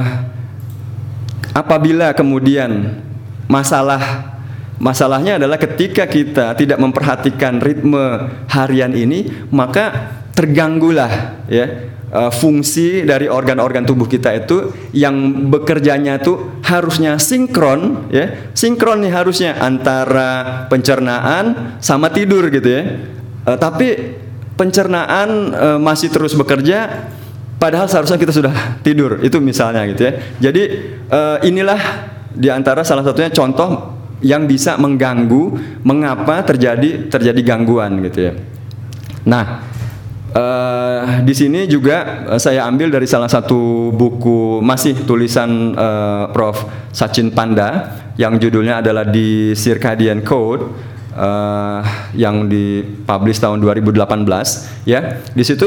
apabila kemudian masalah masalahnya adalah ketika kita tidak memperhatikan ritme harian ini, maka terganggulah ya uh, fungsi dari organ-organ tubuh kita itu yang bekerjanya itu harusnya sinkron ya sinkron nih harusnya antara pencernaan sama tidur gitu ya uh, tapi pencernaan uh, masih terus bekerja padahal seharusnya kita sudah tidur itu misalnya gitu ya. Jadi uh, inilah di antara salah satunya contoh yang bisa mengganggu mengapa terjadi terjadi gangguan gitu ya. Nah Uh, di sini juga saya ambil dari salah satu buku masih tulisan uh, Prof. Sachin Panda yang judulnya adalah di Circadian Code uh, yang dipublish tahun 2018 ya. Di situ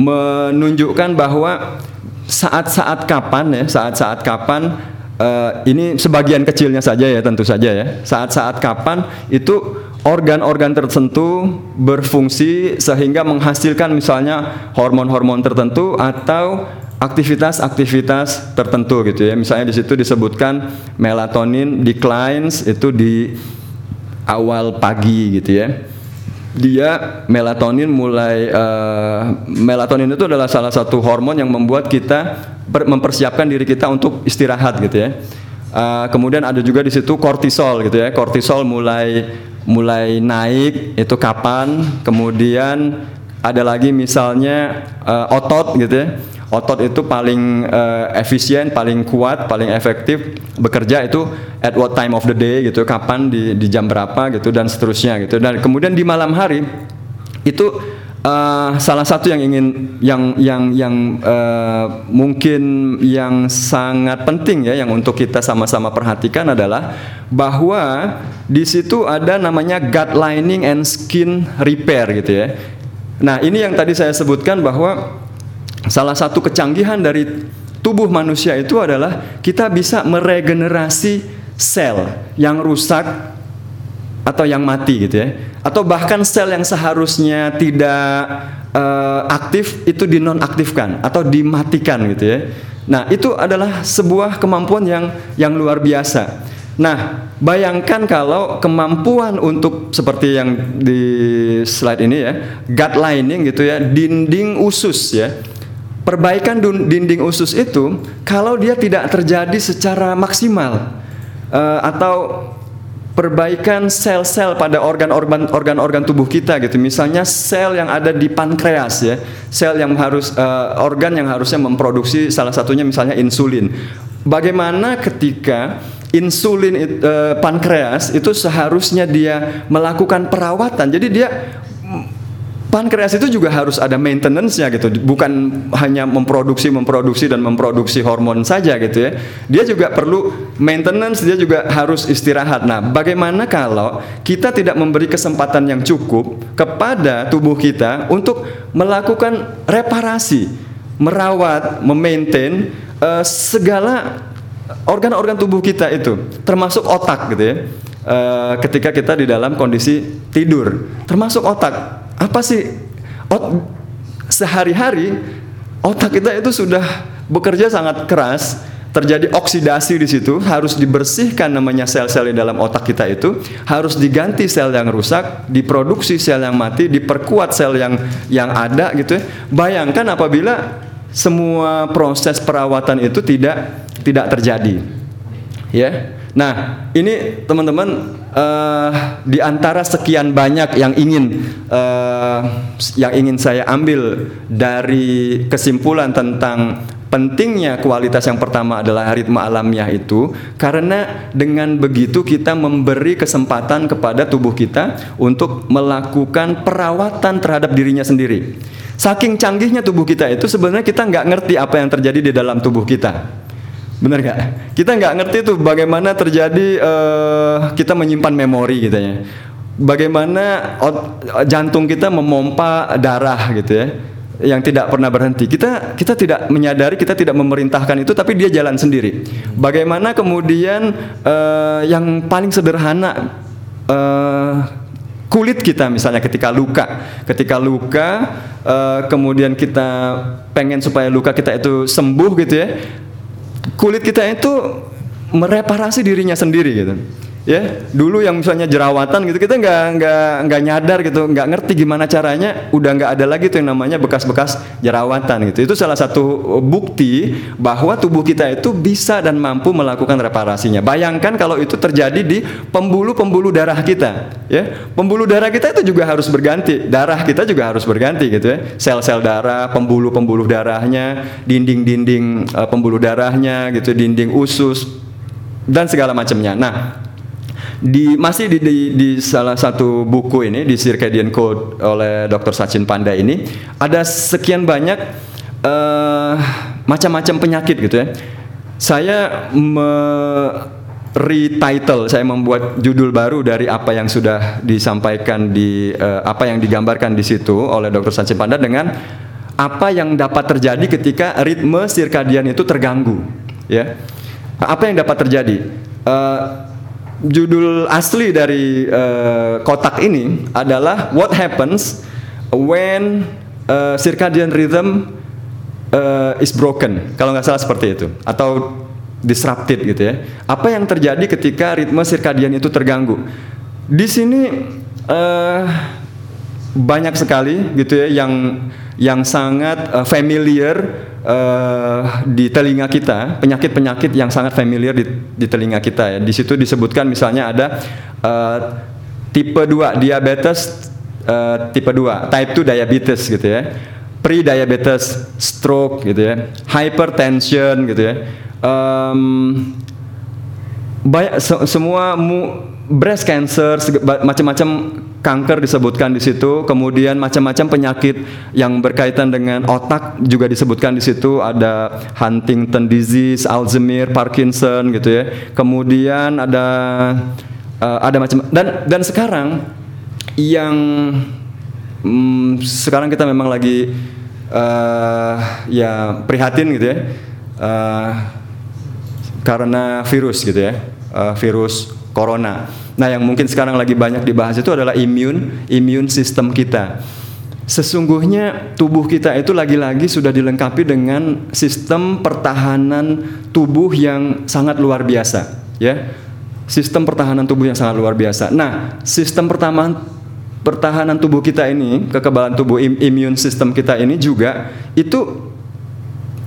menunjukkan bahwa saat-saat kapan ya, saat-saat kapan uh, ini sebagian kecilnya saja ya tentu saja ya. Saat-saat kapan itu organ-organ tertentu berfungsi sehingga menghasilkan misalnya hormon-hormon tertentu atau aktivitas-aktivitas tertentu gitu ya. Misalnya di situ disebutkan melatonin declines itu di awal pagi gitu ya. Dia melatonin mulai uh, melatonin itu adalah salah satu hormon yang membuat kita mempersiapkan diri kita untuk istirahat gitu ya. Uh, kemudian ada juga di situ kortisol gitu ya. Kortisol mulai mulai naik itu kapan kemudian ada lagi misalnya uh, otot gitu ya otot itu paling uh, efisien paling kuat paling efektif bekerja itu at what time of the day gitu kapan di, di jam berapa gitu dan seterusnya gitu dan kemudian di malam hari itu uh, salah satu yang ingin yang yang yang uh, mungkin yang sangat penting ya yang untuk kita sama-sama perhatikan adalah bahwa di situ ada namanya gut lining and skin repair gitu ya. Nah, ini yang tadi saya sebutkan bahwa salah satu kecanggihan dari tubuh manusia itu adalah kita bisa meregenerasi sel yang rusak atau yang mati gitu ya atau bahkan sel yang seharusnya tidak uh, aktif itu dinonaktifkan atau dimatikan gitu ya. Nah, itu adalah sebuah kemampuan yang yang luar biasa. Nah, bayangkan kalau kemampuan untuk seperti yang di slide ini ya, gut lining gitu ya, dinding usus ya. Perbaikan dinding usus itu kalau dia tidak terjadi secara maksimal uh, atau perbaikan sel-sel pada organ-organ organ-organ tubuh kita gitu. Misalnya sel yang ada di pankreas ya, sel yang harus uh, organ yang harusnya memproduksi salah satunya misalnya insulin. Bagaimana ketika insulin uh, pankreas itu seharusnya dia melakukan perawatan. Jadi dia pankreas itu juga harus ada maintenance-nya gitu. Bukan hanya memproduksi, memproduksi dan memproduksi hormon saja gitu ya. Dia juga perlu maintenance, dia juga harus istirahat. Nah, bagaimana kalau kita tidak memberi kesempatan yang cukup kepada tubuh kita untuk melakukan reparasi, merawat, memaintain uh, segala organ-organ tubuh kita itu, termasuk otak gitu ya. Uh, ketika kita di dalam kondisi tidur, termasuk otak. Apa sih? Ot sehari-hari otak kita itu sudah bekerja sangat keras terjadi oksidasi di situ harus dibersihkan namanya sel-sel di dalam otak kita itu harus diganti sel yang rusak diproduksi sel yang mati diperkuat sel yang yang ada gitu ya. Bayangkan apabila semua proses perawatan itu tidak tidak terjadi ya Nah, ini teman-teman uh, di antara sekian banyak yang ingin uh, yang ingin saya ambil dari kesimpulan tentang pentingnya kualitas yang pertama adalah ritme alamiah itu karena dengan begitu kita memberi kesempatan kepada tubuh kita untuk melakukan perawatan terhadap dirinya sendiri. Saking canggihnya tubuh kita itu sebenarnya kita nggak ngerti apa yang terjadi di dalam tubuh kita. Benar nggak? Kita nggak ngerti tuh bagaimana terjadi uh, kita menyimpan memori gitu ya. Bagaimana jantung kita memompa darah gitu ya yang tidak pernah berhenti. Kita kita tidak menyadari, kita tidak memerintahkan itu, tapi dia jalan sendiri. Bagaimana kemudian uh, yang paling sederhana uh, kulit kita misalnya ketika luka, ketika luka, uh, kemudian kita pengen supaya luka kita itu sembuh gitu ya kulit kita itu mereparasi dirinya sendiri gitu ya dulu yang misalnya jerawatan gitu kita nggak nggak nggak nyadar gitu nggak ngerti gimana caranya udah nggak ada lagi tuh yang namanya bekas-bekas jerawatan gitu. Itu salah satu bukti bahwa tubuh kita itu bisa dan mampu melakukan reparasinya. Bayangkan kalau itu terjadi di pembuluh-pembuluh darah kita ya. Pembuluh darah kita itu juga harus berganti darah kita juga harus berganti gitu ya. Sel-sel darah pembuluh-pembuluh darahnya dinding-dinding uh, pembuluh darahnya gitu dinding usus dan segala macamnya. Nah di masih di, di, di salah satu buku ini di Circadian Code oleh Dr. Sachin Panda ini ada sekian banyak uh, macam-macam penyakit gitu ya. Saya me retitle, saya membuat judul baru dari apa yang sudah disampaikan di uh, apa yang digambarkan di situ oleh Dr. Sachin Panda dengan apa yang dapat terjadi ketika ritme sirkadian itu terganggu, ya. Apa yang dapat terjadi? Uh, judul asli dari uh, kotak ini adalah What happens when uh, circadian rhythm uh, is broken. Kalau nggak salah seperti itu. Atau disrupted gitu ya. Apa yang terjadi ketika ritme circadian itu terganggu? Di sini uh, banyak sekali gitu ya yang yang sangat uh, familiar uh, di telinga kita, penyakit-penyakit yang sangat familiar di, di telinga kita ya. Di situ disebutkan misalnya ada uh, tipe 2 diabetes uh, tipe 2, type 2 diabetes gitu ya. Pre-diabetes, stroke gitu ya. Hypertension gitu ya. Um, banyak se semua mu, breast cancer macam-macam kanker disebutkan di situ, kemudian macam-macam penyakit yang berkaitan dengan otak juga disebutkan di situ, ada Huntington disease, Alzheimer, Parkinson gitu ya. Kemudian ada uh, ada macam dan dan sekarang yang um, sekarang kita memang lagi uh, ya prihatin gitu ya. Uh, karena virus gitu ya. Uh, virus corona. Nah, yang mungkin sekarang lagi banyak dibahas itu adalah imun, imun sistem kita. Sesungguhnya tubuh kita itu lagi-lagi sudah dilengkapi dengan sistem pertahanan tubuh yang sangat luar biasa, ya. Sistem pertahanan tubuh yang sangat luar biasa. Nah, sistem pertahanan pertahanan tubuh kita ini, kekebalan tubuh imun sistem kita ini juga itu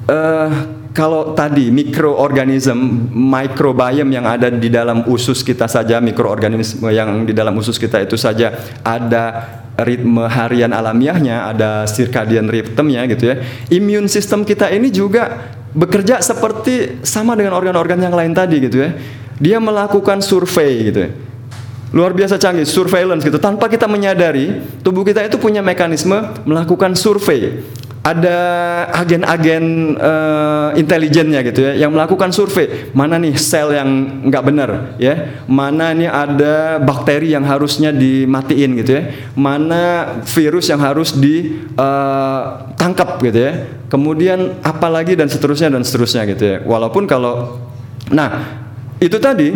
uh, kalau tadi mikroorganisme microbiome yang ada di dalam usus kita saja mikroorganisme yang di dalam usus kita itu saja ada ritme harian alamiahnya ada circadian rhythmnya gitu ya. Imun sistem kita ini juga bekerja seperti sama dengan organ-organ yang lain tadi gitu ya. Dia melakukan survei gitu ya. Luar biasa canggih surveillance gitu. Tanpa kita menyadari tubuh kita itu punya mekanisme melakukan survei ada agen-agen uh, intelijennya gitu ya yang melakukan survei. Mana nih sel yang nggak benar ya? Mana nih ada bakteri yang harusnya dimatiin gitu ya? Mana virus yang harus ditangkap uh, gitu ya? Kemudian apalagi dan seterusnya dan seterusnya gitu ya. Walaupun kalau nah itu tadi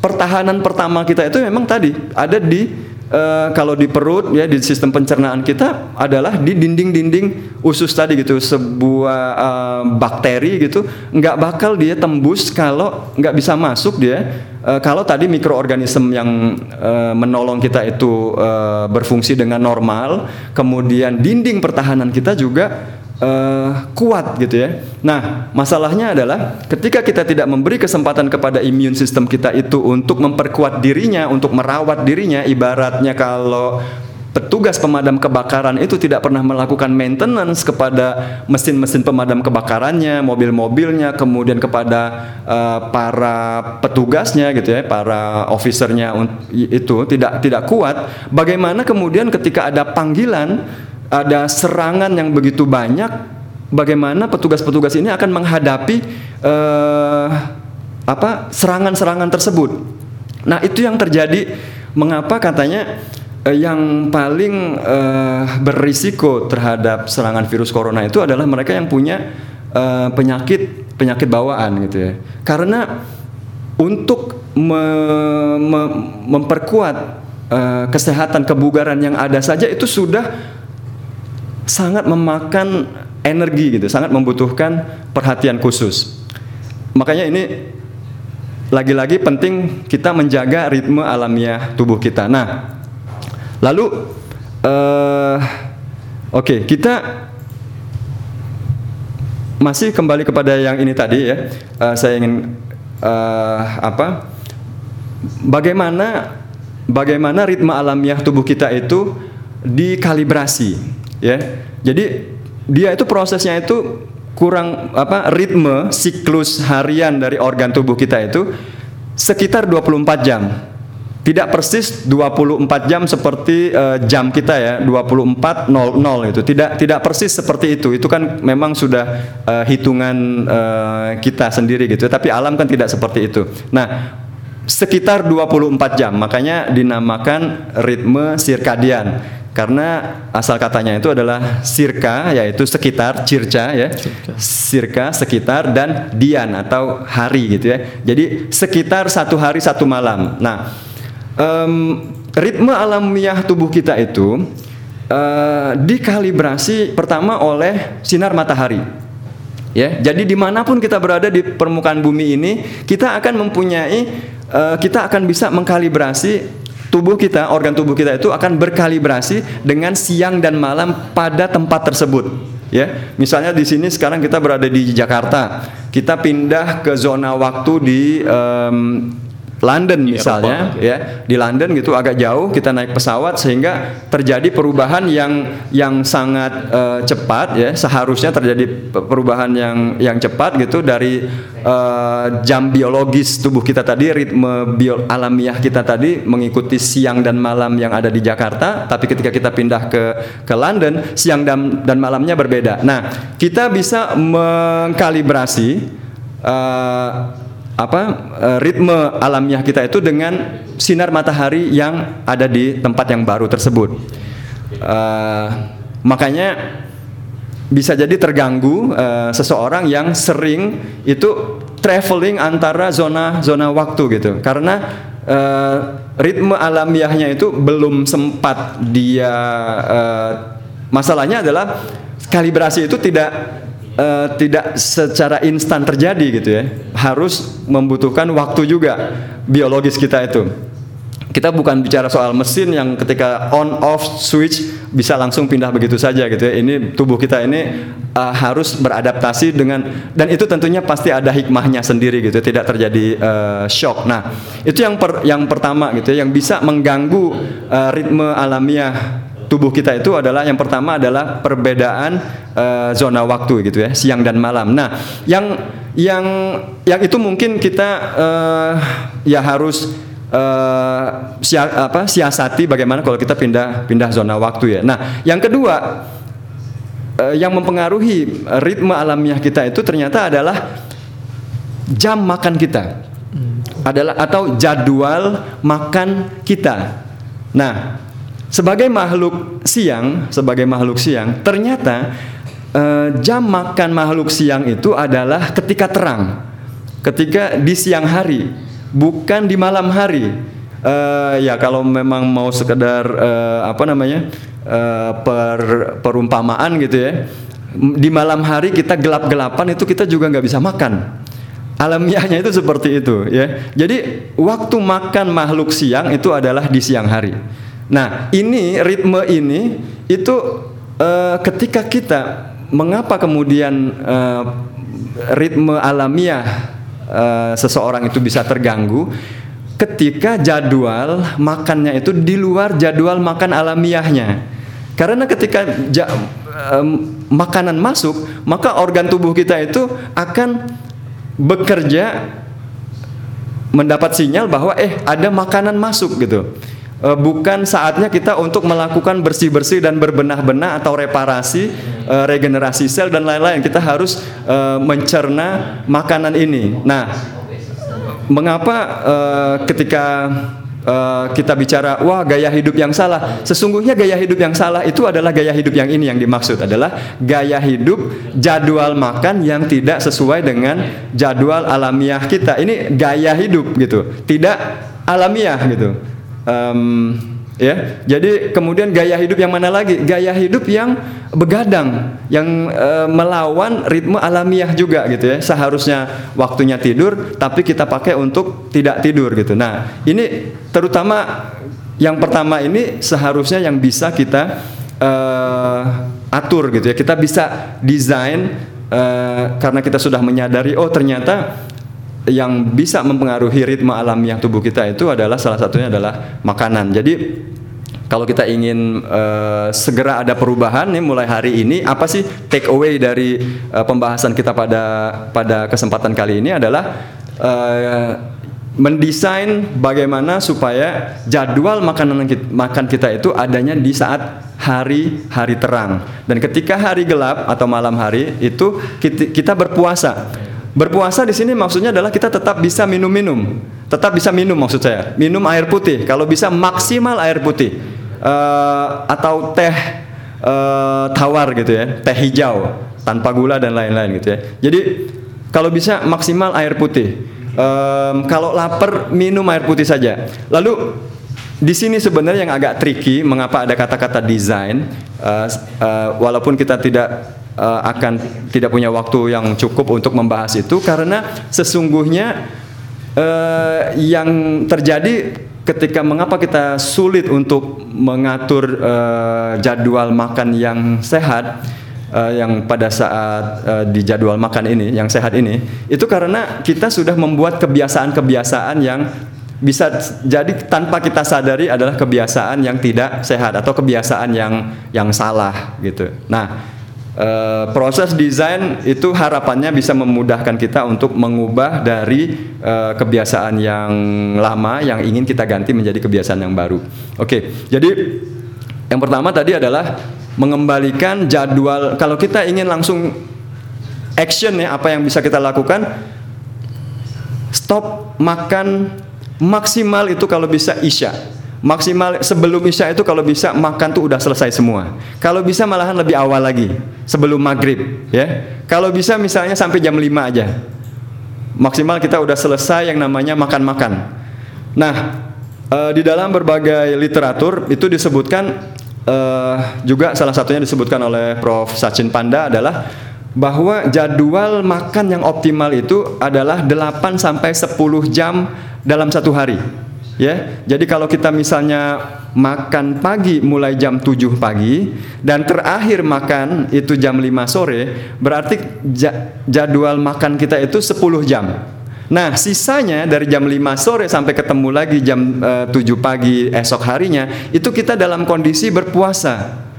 pertahanan pertama kita itu memang tadi ada di Uh, kalau di perut ya di sistem pencernaan kita adalah di dinding-dinding usus tadi gitu sebuah uh, bakteri gitu nggak bakal dia tembus kalau nggak bisa masuk dia. Uh, kalau tadi mikroorganisme yang uh, menolong kita itu uh, berfungsi dengan normal kemudian dinding pertahanan kita juga uh, kuat gitu ya. Nah, masalahnya adalah ketika kita tidak memberi kesempatan kepada imun sistem kita itu untuk memperkuat dirinya, untuk merawat dirinya, ibaratnya kalau petugas pemadam kebakaran itu tidak pernah melakukan maintenance kepada mesin-mesin pemadam kebakarannya, mobil-mobilnya, kemudian kepada uh, para petugasnya gitu ya, para officernya itu tidak tidak kuat. Bagaimana kemudian ketika ada panggilan ada serangan yang begitu banyak, bagaimana petugas-petugas ini akan menghadapi uh, apa serangan-serangan tersebut. Nah itu yang terjadi. Mengapa katanya uh, yang paling uh, berisiko terhadap serangan virus corona itu adalah mereka yang punya uh, penyakit penyakit bawaan gitu ya. Karena untuk me, me, memperkuat uh, kesehatan kebugaran yang ada saja itu sudah sangat memakan energi gitu, sangat membutuhkan perhatian khusus. Makanya ini lagi-lagi penting kita menjaga ritme alamiah tubuh kita. Nah, lalu uh, oke okay, kita masih kembali kepada yang ini tadi ya. Uh, saya ingin uh, apa? Bagaimana bagaimana ritme alamiah tubuh kita itu dikalibrasi ya. Jadi dia itu prosesnya itu kurang apa ritme siklus harian dari organ tubuh kita itu sekitar 24 jam. tidak persis 24 jam seperti uh, jam kita ya 24.00 itu. Tidak tidak persis seperti itu. Itu kan memang sudah uh, hitungan uh, kita sendiri gitu. Tapi alam kan tidak seperti itu. Nah sekitar 24 jam makanya dinamakan ritme sirkadian karena asal katanya itu adalah sirka yaitu sekitar circa ya. Sirka sekitar dan dian atau hari gitu ya. Jadi sekitar satu hari satu malam. Nah um, ritme alamiah tubuh kita itu uh, dikalibrasi pertama oleh sinar matahari ya. Jadi di mana pun kita berada di permukaan bumi ini kita akan mempunyai uh, kita akan bisa mengkalibrasi tubuh kita, organ tubuh kita itu akan berkalibrasi dengan siang dan malam pada tempat tersebut. Ya, misalnya di sini sekarang kita berada di Jakarta, kita pindah ke zona waktu di um, London misalnya Eropa, ya. Di London gitu agak jauh kita naik pesawat sehingga terjadi perubahan yang yang sangat uh, cepat ya. Seharusnya terjadi perubahan yang yang cepat gitu dari uh, jam biologis tubuh kita tadi ritme bio alamiah kita tadi mengikuti siang dan malam yang ada di Jakarta. Tapi ketika kita pindah ke ke London siang dan dan malamnya berbeda. Nah kita bisa mengkalibrasi uh, apa eh, ritme alamiah kita itu dengan sinar matahari yang ada di tempat yang baru tersebut. Uh, makanya bisa jadi terganggu uh, seseorang yang sering itu traveling antara zona zona waktu gitu karena uh, ritme alamiahnya itu belum sempat dia uh, masalahnya adalah kalibrasi itu tidak uh, tidak secara instan terjadi gitu ya. Harus membutuhkan waktu juga biologis kita itu. Kita bukan bicara soal mesin yang ketika on off switch bisa langsung pindah begitu saja gitu ya. Ini tubuh kita ini uh, harus beradaptasi dengan dan itu tentunya pasti ada hikmahnya sendiri gitu, tidak terjadi uh, shock. Nah, itu yang per, yang pertama gitu ya, yang bisa mengganggu uh, ritme alamiah tubuh kita itu adalah yang pertama adalah perbedaan uh, zona waktu gitu ya siang dan malam. Nah yang yang yang itu mungkin kita uh, ya harus uh, sia, apa, siasati bagaimana kalau kita pindah pindah zona waktu ya. Nah yang kedua uh, yang mempengaruhi ritme alamiah kita itu ternyata adalah jam makan kita adalah atau jadwal makan kita. Nah, sebagai makhluk siang, sebagai makhluk siang, ternyata eh, jam makan makhluk siang itu adalah ketika terang, ketika di siang hari, bukan di malam hari. Eh, ya kalau memang mau sekedar eh, apa namanya eh, per perumpamaan gitu ya, di malam hari kita gelap-gelapan itu kita juga nggak bisa makan alamiahnya itu seperti itu ya. Jadi waktu makan makhluk siang itu adalah di siang hari. Nah, ini ritme ini itu uh, ketika kita mengapa kemudian uh, ritme alamiah uh, seseorang itu bisa terganggu ketika jadwal makannya itu di luar jadwal makan alamiahnya. Karena ketika ja, um, makanan masuk, maka organ tubuh kita itu akan bekerja mendapat sinyal bahwa eh ada makanan masuk gitu uh, bukan saatnya kita untuk melakukan bersih-bersih dan berbenah-benah atau reparasi, uh, regenerasi sel dan lain-lain. Kita harus uh, mencerna makanan ini. Nah, mengapa uh, ketika Uh, kita bicara wah gaya hidup yang salah sesungguhnya gaya hidup yang salah itu adalah gaya hidup yang ini yang dimaksud adalah gaya hidup jadwal makan yang tidak sesuai dengan jadwal alamiah kita ini gaya hidup gitu tidak alamiah gitu um, ya jadi kemudian gaya hidup yang mana lagi? Gaya hidup yang begadang yang uh, melawan ritme alamiah juga gitu ya. Seharusnya waktunya tidur tapi kita pakai untuk tidak tidur gitu. Nah ini terutama yang pertama ini seharusnya yang bisa kita uh, atur gitu ya. Kita bisa desain uh, karena kita sudah menyadari oh ternyata yang bisa mempengaruhi ritme alamiah tubuh kita itu adalah salah satunya adalah makanan. Jadi kalau kita ingin uh, segera ada perubahan nih mulai hari ini apa sih take away dari uh, pembahasan kita pada pada kesempatan kali ini adalah uh, mendesain bagaimana supaya jadwal makanan kita, makan kita itu adanya di saat hari hari terang dan ketika hari gelap atau malam hari itu kita, kita berpuasa berpuasa di sini maksudnya adalah kita tetap bisa minum-minum. Tetap bisa minum maksud saya. Minum air putih. Kalau bisa maksimal air putih. Uh, atau teh uh, tawar gitu ya. Teh hijau. Tanpa gula dan lain-lain gitu ya. Jadi kalau bisa maksimal air putih. Um, kalau lapar minum air putih saja. Lalu di sini sebenarnya yang agak tricky mengapa ada kata-kata desain uh, uh, walaupun kita tidak uh, akan tidak punya waktu yang cukup untuk membahas itu karena sesungguhnya uh, yang terjadi ketika mengapa kita sulit untuk mengatur uh, jadwal makan yang sehat uh, yang pada saat uh, di jadwal makan ini, yang sehat ini, itu karena kita sudah membuat kebiasaan-kebiasaan yang bisa jadi tanpa kita sadari adalah kebiasaan yang tidak sehat atau kebiasaan yang yang salah gitu. Nah, Uh, proses desain itu harapannya bisa memudahkan kita untuk mengubah dari uh, kebiasaan yang lama yang ingin kita ganti menjadi kebiasaan yang baru. Oke, jadi yang pertama tadi adalah mengembalikan jadwal kalau kita ingin langsung action ya apa yang bisa kita lakukan stop makan maksimal itu kalau bisa isya maksimal sebelum isya itu kalau bisa makan tuh udah selesai semua kalau bisa malahan lebih awal lagi sebelum maghrib ya kalau bisa misalnya sampai jam 5 aja maksimal kita udah selesai yang namanya makan-makan nah eh, di dalam berbagai literatur itu disebutkan uh, juga salah satunya disebutkan oleh Prof. Sachin Panda adalah bahwa jadwal makan yang optimal itu adalah 8 sampai 10 jam dalam satu hari. Ya. Jadi kalau kita misalnya makan pagi mulai jam 7 pagi dan terakhir makan itu jam 5 sore, berarti jadwal makan kita itu 10 jam. Nah, sisanya dari jam 5 sore sampai ketemu lagi jam eh, uh, 7 pagi esok harinya, itu kita dalam kondisi berpuasa.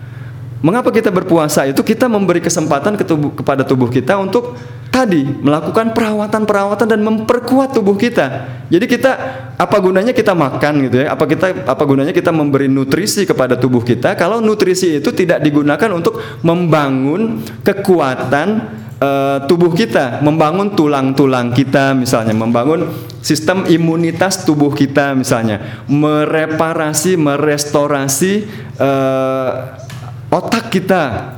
Mengapa kita berpuasa? Itu kita memberi kesempatan ke tubuh, kepada tubuh kita untuk tadi melakukan perawatan-perawatan dan memperkuat tubuh kita. Jadi kita apa gunanya kita makan gitu ya? Apa kita apa gunanya kita memberi nutrisi kepada tubuh kita kalau nutrisi itu tidak digunakan untuk membangun kekuatan uh, tubuh kita, membangun tulang-tulang kita misalnya, membangun sistem imunitas tubuh kita misalnya, mereparasi, merestorasi uh, otak kita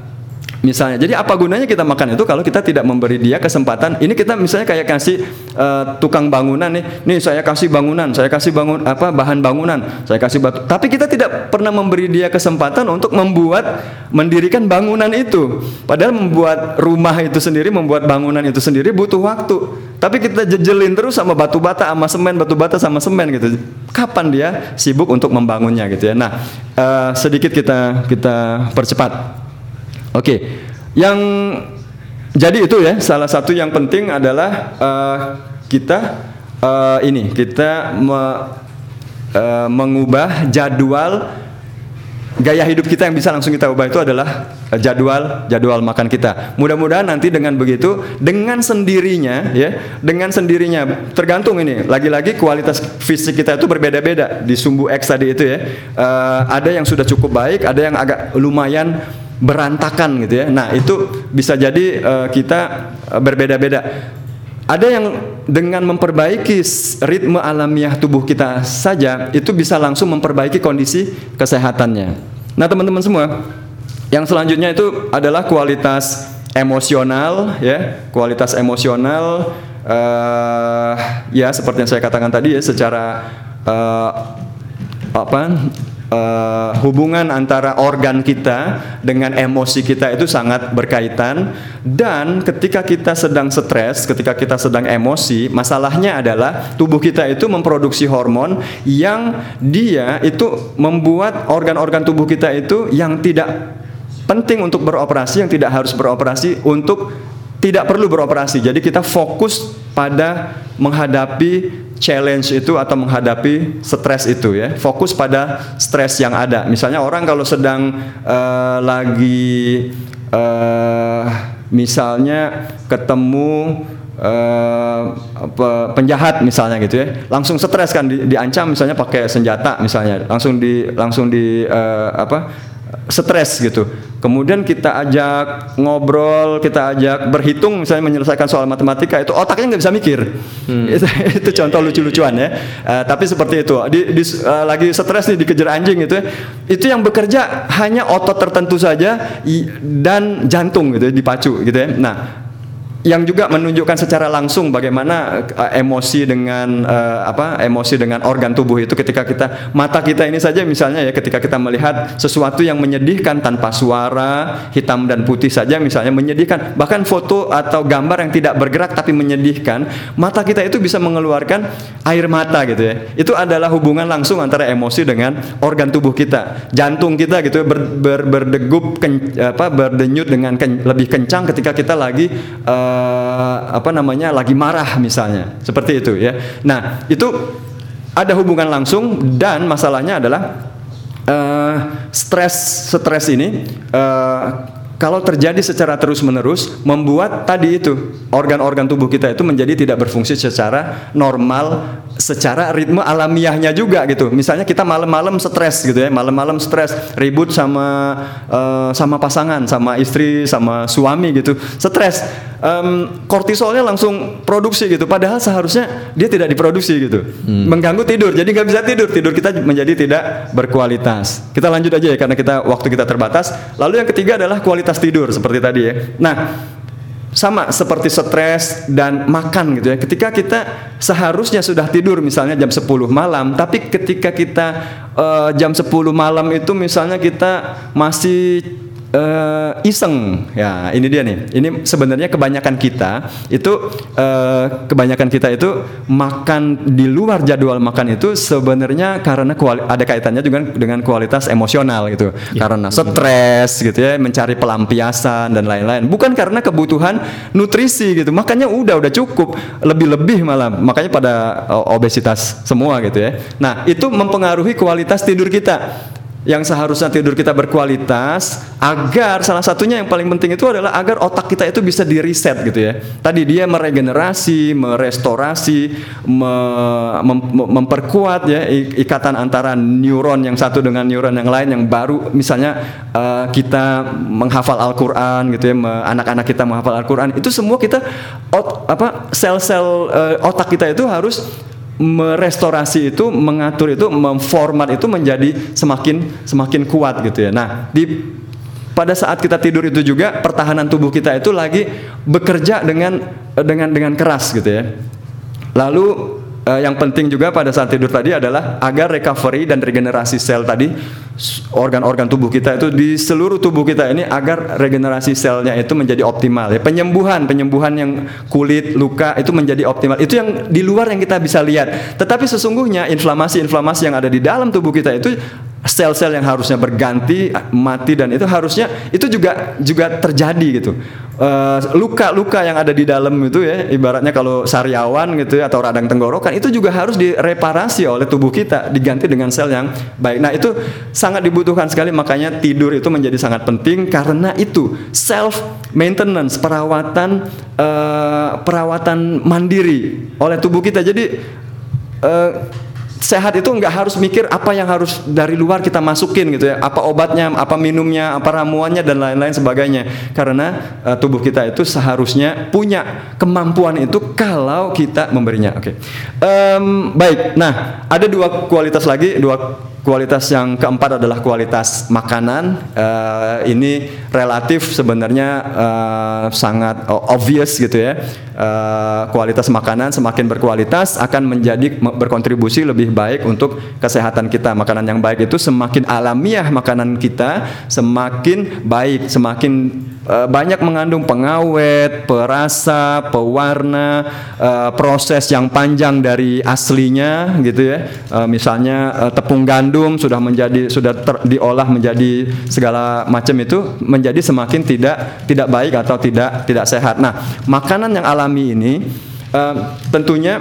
Misalnya, jadi apa gunanya kita makan itu kalau kita tidak memberi dia kesempatan? Ini kita misalnya kayak kasih uh, tukang bangunan nih, nih saya kasih bangunan, saya kasih bangun apa bahan bangunan, saya kasih batu. Tapi kita tidak pernah memberi dia kesempatan untuk membuat mendirikan bangunan itu. Padahal membuat rumah itu sendiri, membuat bangunan itu sendiri butuh waktu. Tapi kita jejelin terus sama batu bata, sama semen, batu bata sama semen gitu. Kapan dia sibuk untuk membangunnya gitu ya? Nah, uh, sedikit kita kita percepat. Oke, okay. yang jadi itu ya salah satu yang penting adalah uh, kita uh, ini kita me, uh, mengubah jadwal gaya hidup kita yang bisa langsung kita ubah itu adalah jadwal jadwal makan kita. Mudah-mudahan nanti dengan begitu dengan sendirinya ya, dengan sendirinya tergantung ini lagi-lagi kualitas fisik kita itu berbeda-beda di sumbu X tadi itu ya. Uh, ada yang sudah cukup baik, ada yang agak lumayan berantakan gitu ya. Nah, itu bisa jadi uh, kita uh, berbeda-beda. Ada yang dengan memperbaiki ritme alamiah tubuh kita saja itu bisa langsung memperbaiki kondisi kesehatannya. Nah, teman-teman semua, yang selanjutnya itu adalah kualitas emosional ya, kualitas emosional uh, ya seperti yang saya katakan tadi ya secara uh, apa uh, hubungan antara organ kita dengan emosi kita itu sangat berkaitan. Dan ketika kita sedang stres, ketika kita sedang emosi, masalahnya adalah tubuh kita itu memproduksi hormon yang dia itu membuat organ-organ tubuh kita itu yang tidak penting untuk beroperasi, yang tidak harus beroperasi untuk tidak perlu beroperasi. Jadi kita fokus pada menghadapi challenge itu atau menghadapi stres itu ya. Fokus pada stres yang ada. Misalnya orang kalau sedang uh, lagi uh, misalnya ketemu pe- penjahat misalnya gitu ya, langsung stres kan di- diancam misalnya pakai senjata misalnya, langsung di langsung di eh, apa? Stres gitu. Kemudian kita ajak ngobrol, kita ajak berhitung misalnya menyelesaikan soal matematika itu otaknya nggak bisa mikir. Itu, <laughs> itu contoh lucu-lucuan ya. Eh, tapi seperti itu. Di, di- eh, lagi stres nih dikejar anjing gitu ya. Itu yang bekerja hanya otot tertentu saja i- dan jantung gitu ya, dipacu gitu ya. Nah, yang juga menunjukkan secara langsung bagaimana eh, emosi dengan eh, apa emosi dengan organ tubuh itu ketika kita mata kita ini saja misalnya ya ketika kita melihat sesuatu yang menyedihkan tanpa suara hitam dan putih saja misalnya menyedihkan. Bahkan foto atau gambar yang tidak bergerak tapi menyedihkan mata kita itu bisa mengeluarkan air mata gitu ya. Itu adalah hubungan langsung antara emosi dengan organ tubuh kita. Jantung kita gitu ya, ber, ber- berdegup ken- apa berdenyut dengan ken- lebih kencang ketika kita lagi eh, apa namanya lagi marah misalnya. Seperti itu ya. Nah itu ada hubungan langsung dan masalahnya adalah eh, stres stres ini eh, kalau terjadi secara terus menerus membuat tadi itu organ-organ tubuh kita itu menjadi tidak berfungsi secara normal secara ritme alamiahnya juga gitu. Misalnya kita malam-malam stres gitu ya malam-malam stres ribut sama eh, sama pasangan sama istri sama suami gitu. Stres. Em, kortisolnya langsung produksi gitu padahal seharusnya dia tidak diproduksi gitu. Mengganggu tidur jadi nggak bisa tidur. Tidur kita menjadi tidak berkualitas. Kita lanjut aja ya karena kita waktu kita terbatas. Lalu yang ketiga adalah kualitas tidur seperti tadi ya. Nah sama seperti stres dan makan gitu ya. Ketika kita seharusnya sudah tidur misalnya jam 10 malam, tapi ketika kita eh, jam 10 malam itu misalnya kita masih eh, iseng. Ya, ini dia nih. Ini sebenarnya kebanyakan kita itu eh, kebanyakan kita itu makan di luar jadwal makan itu sebenarnya karena kuali- ada kaitannya juga dengan kualitas emosional gitu. Karena stres gitu ya, mencari pelampiasan dan lain-lain. Bukan karena kebutuhan nutrisi gitu. Makanya udah udah cukup, lebih-lebih malah. Makanya pada eh, obesitas semua gitu ya. Nah, itu mempengaruhi kualitas tidur kita yang seharusnya tidur kita berkualitas agar salah satunya yang paling penting itu adalah agar otak kita itu bisa di reset gitu ya. Tadi dia meregenerasi, merestorasi, me- mem- mem- memperkuat ya ikatan antara neuron yang satu dengan neuron yang lain yang baru misalnya eh, kita menghafal Al-Qur'an gitu ya, anak-anak kita menghafal Al-Qur'an itu semua kita ot- apa sel-sel eh, otak kita itu harus merestorasi itu, mengatur itu, memformat itu menjadi semakin semakin kuat gitu ya. Nah, di pada saat kita tidur itu juga pertahanan tubuh kita itu lagi bekerja dengan dengan dengan keras gitu ya. Lalu eh, yang penting juga pada saat tidur tadi adalah agar recovery dan regenerasi sel tadi organ-organ tubuh kita itu di seluruh tubuh kita ini agar regenerasi selnya itu menjadi optimal ya. Penyembuhan, penyembuhan yang kulit, luka itu menjadi optimal. Itu yang di luar yang kita bisa lihat. Tetapi sesungguhnya inflamasi-inflamasi yang ada di dalam tubuh kita itu sel-sel yang harusnya berganti mati dan itu harusnya itu juga juga terjadi gitu. Eh, luka-luka yang ada di dalam itu ya ibaratnya kalau sariawan gitu ya atau radang tenggorokan itu juga harus direparasi oleh tubuh kita diganti dengan sel yang baik. Nah itu sangat dibutuhkan sekali makanya tidur itu menjadi sangat penting. Karena itu self maintenance perawatan eh, perawatan mandiri oleh tubuh kita. Jadi eh, sehat itu nggak harus mikir apa yang harus dari luar kita masukin gitu ya. Apa obatnya apa minumnya apa ramuannya dan lain-lain sebagainya. Karena eh, tubuh kita itu seharusnya punya kemampuan itu kalau kita memberinya. Oke. Em, baik. Nah ada dua kualitas lagi dua kualitas yang keempat adalah kualitas makanan. Eh, ini relatif sebenarnya eh, sangat obvious gitu ya. Eh, kualitas makanan semakin berkualitas akan menjadi me- berkontribusi lebih baik untuk kesehatan kita. Makanan yang baik itu semakin alamiah makanan kita semakin baik semakin eh, banyak mengandung pengawet perasa pewarna eh, proses yang panjang dari aslinya gitu ya Eh, misalnya tepung gandum sudah menjadi sudah ter- diolah menjadi segala macam itu menjadi semakin tidak tidak baik atau tidak tidak sehat. Nah, makanan yang alami ini tentunya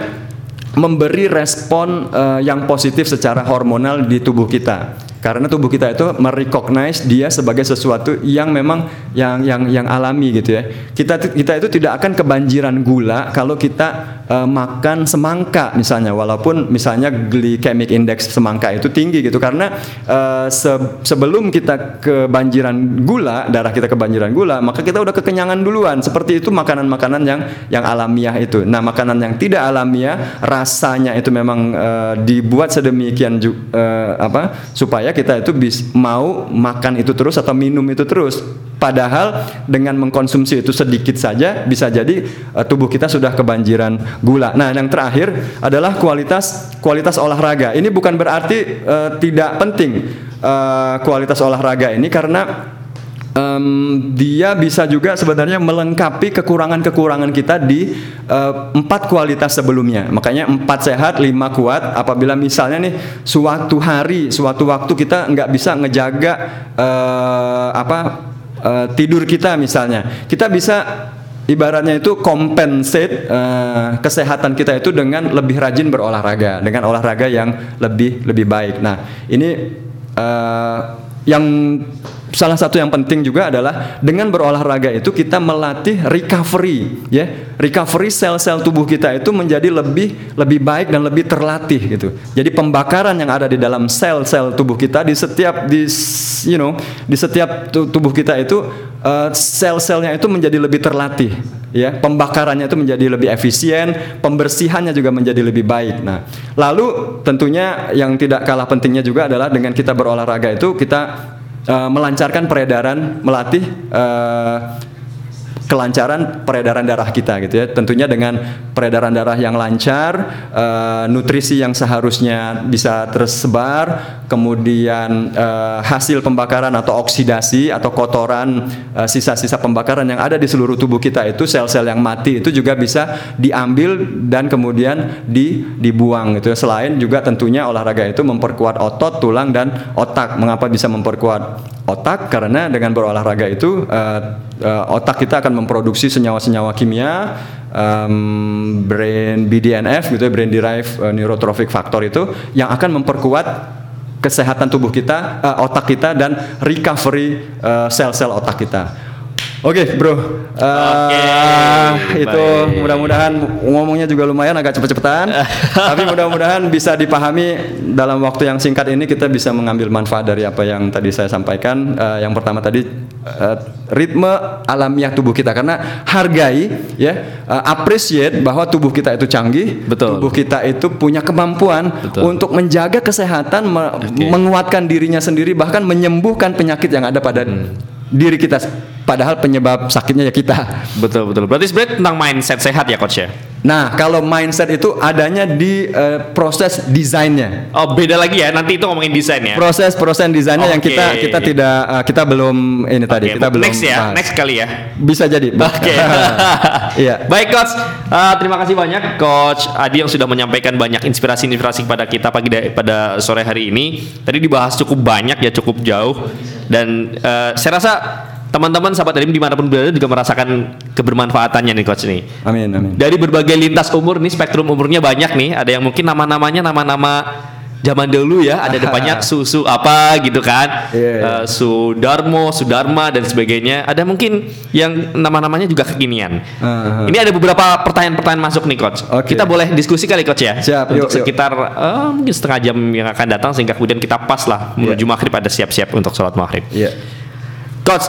memberi respon eh, yang positif secara hormonal di tubuh kita. Karena tubuh kita itu merecognize dia sebagai sesuatu yang memang yang yang yang alami gitu ya. Kita kita itu tidak akan kebanjiran gula kalau kita uh, makan semangka misalnya walaupun misalnya glycemic index semangka itu tinggi gitu karena uh, se sebelum kita kebanjiran gula, darah kita kebanjiran gula, maka kita udah kekenyangan duluan. Seperti itu makanan-makanan yang yang alamiah itu. Nah, makanan yang tidak alamiah rasanya itu memang uh, dibuat sedemikian uh, apa supaya kita itu bis, mau makan itu terus atau minum itu terus. Padahal dengan mengkonsumsi itu sedikit saja bisa jadi uh, tubuh kita sudah kebanjiran gula. Nah, yang terakhir adalah kualitas kualitas olahraga. Ini bukan berarti uh, tidak penting uh, kualitas olahraga ini karena um, dia bisa juga sebenarnya melengkapi kekurangan-kekurangan kita di uh, empat kualitas sebelumnya. Makanya empat sehat, lima kuat. Apabila misalnya nih suatu hari, suatu waktu kita nggak bisa ngejaga uh, apa uh, tidur kita misalnya, kita bisa ibaratnya itu compensate uh, kesehatan kita itu dengan lebih rajin berolahraga, dengan olahraga yang lebih lebih baik. Nah ini uh, yang salah satu yang penting juga adalah dengan berolahraga itu kita melatih recovery ya. Recovery sel-sel tubuh kita itu menjadi lebih lebih baik dan lebih terlatih gitu. Jadi pembakaran yang ada di dalam sel-sel tubuh kita di setiap di you know di setiap tubuh kita itu uh, sel-selnya itu menjadi lebih terlatih ya. Pembakarannya itu menjadi lebih efisien pembersihannya juga menjadi lebih baik. Nah lalu tentunya yang tidak kalah pentingnya juga adalah dengan kita berolahraga itu kita uh, melancarkan peredaran, melatih uh, kelancaran peredaran darah kita gitu ya. Tentunya dengan peredaran darah yang lancar, uh, nutrisi yang seharusnya bisa tersebar, kemudian uh, hasil pembakaran atau oksidasi atau kotoran sisa sisa-sisa pembakaran yang ada di seluruh tubuh kita itu sel-sel yang mati itu juga bisa diambil dan kemudian di, dibuang gitu ya. Selain juga tentunya olahraga itu memperkuat otot, tulang dan otak. Mengapa bisa memperkuat otak? Karena dengan berolahraga itu uh, uh, otak kita akan memproduksi senyawa-senyawa kimia um, brain BDNF gitu ya brain derived uh, neurotrophic factor itu yang akan memperkuat kesehatan tubuh kita uh, otak kita dan recovery sel-sel uh, otak kita Oke, okay, bro. Uh, okay, itu mudah-mudahan ngomongnya juga lumayan agak cepet-cepetan, <laughs> tapi mudah-mudahan bisa dipahami dalam waktu yang singkat ini kita bisa mengambil manfaat dari apa yang tadi saya sampaikan. Uh, yang pertama tadi uh, ritme alamiah tubuh kita karena hargai ya, uh, appreciate bahwa tubuh kita itu canggih, Betul. tubuh kita itu punya kemampuan Betul. untuk menjaga kesehatan, me okay. menguatkan dirinya sendiri, bahkan menyembuhkan penyakit yang ada pada hmm diri kita padahal penyebab sakitnya ya kita. Betul betul. Berarti sebenarnya tentang mindset sehat ya coach ya. Nah, kalau mindset itu adanya di uh, proses desainnya. Oh, beda lagi ya. Nanti itu ngomongin desain ya. Proses proses desainnya okay. yang kita kita tidak uh, kita belum ini tadi. Okay, kita belum next ya. Bahas. Next kali ya. Bisa jadi. Oke. Okay. <laughs> iya. Baik coach. Uh, terima kasih banyak coach Adi yang sudah menyampaikan banyak inspirasi-inspirasi kepada kita pagi pada sore hari ini. Tadi dibahas cukup banyak ya, cukup jauh dan uh, saya rasa teman-teman sahabat dari di mana pun berada juga merasakan kebermanfaatannya nih coach nih. Amin amin. Dari berbagai lintas umur nih spektrum umurnya banyak nih. Ada yang mungkin nama-namanya nama-nama zaman dulu ya ada depannya <laughs> susu apa gitu kan yeah, yeah. Uh, Sudarmo Sudarma dan sebagainya ada mungkin yang nama-namanya juga kekinian uh, uh. ini ada beberapa pertanyaan-pertanyaan masuk nih coach okay. kita boleh diskusi kali coach ya Siap, untuk yuk, sekitar yuk. Uh, mungkin setengah jam yang akan datang sehingga kemudian kita pas lah menuju yeah. maghrib ada siap-siap untuk sholat maghrib yeah. coach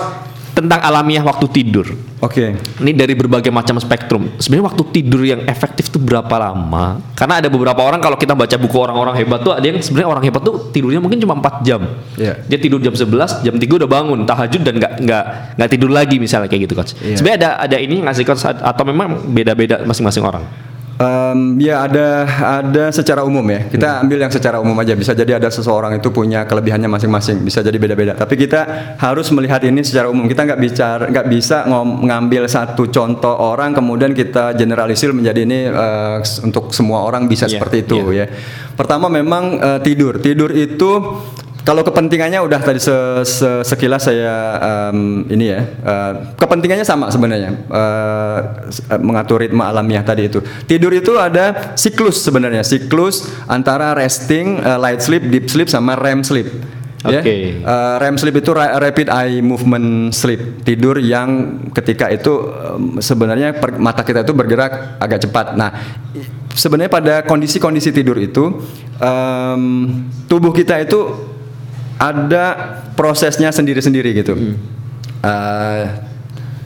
tentang alamiah waktu tidur. Oke. Okay. Ini dari berbagai macam spektrum. Sebenarnya waktu tidur yang efektif itu berapa lama? Karena ada beberapa orang kalau kita baca buku orang-orang hebat tuh ada yang sebenarnya orang hebat tuh tidurnya mungkin cuma 4 jam. Yeah. Dia tidur jam 11, jam 3 udah bangun, tahajud dan nggak nggak nggak tidur lagi misalnya kayak gitu coach. Yeah. Sebenarnya ada ada ini ngasih coach atau memang beda-beda masing-masing orang? Um, ya ada ada secara umum ya. Kita hmm. ambil yang secara umum aja. Bisa jadi ada seseorang itu punya kelebihannya masing-masing. Bisa jadi beda-beda. Tapi kita harus melihat ini secara umum. Kita nggak bicara nggak bisa ngambil satu contoh orang kemudian kita generalisir menjadi ini uh, untuk semua orang bisa yeah, seperti itu yeah. ya. Pertama memang uh, tidur. Tidur itu kalau kepentingannya udah tadi se, se, sekilas saya um, ini ya uh, kepentingannya sama sebenarnya uh, mengatur ritme alamiah tadi itu tidur itu ada siklus sebenarnya siklus antara resting uh, light sleep deep sleep sama REM sleep ya. Oke. Eh, REM sleep itu ra- rapid eye movement sleep, tidur yang ketika itu em, sebenarnya per- mata kita itu bergerak agak cepat. Nah, sebenarnya pada kondisi-kondisi tidur itu em, tubuh kita itu ada prosesnya sendiri-sendiri gitu. Eh,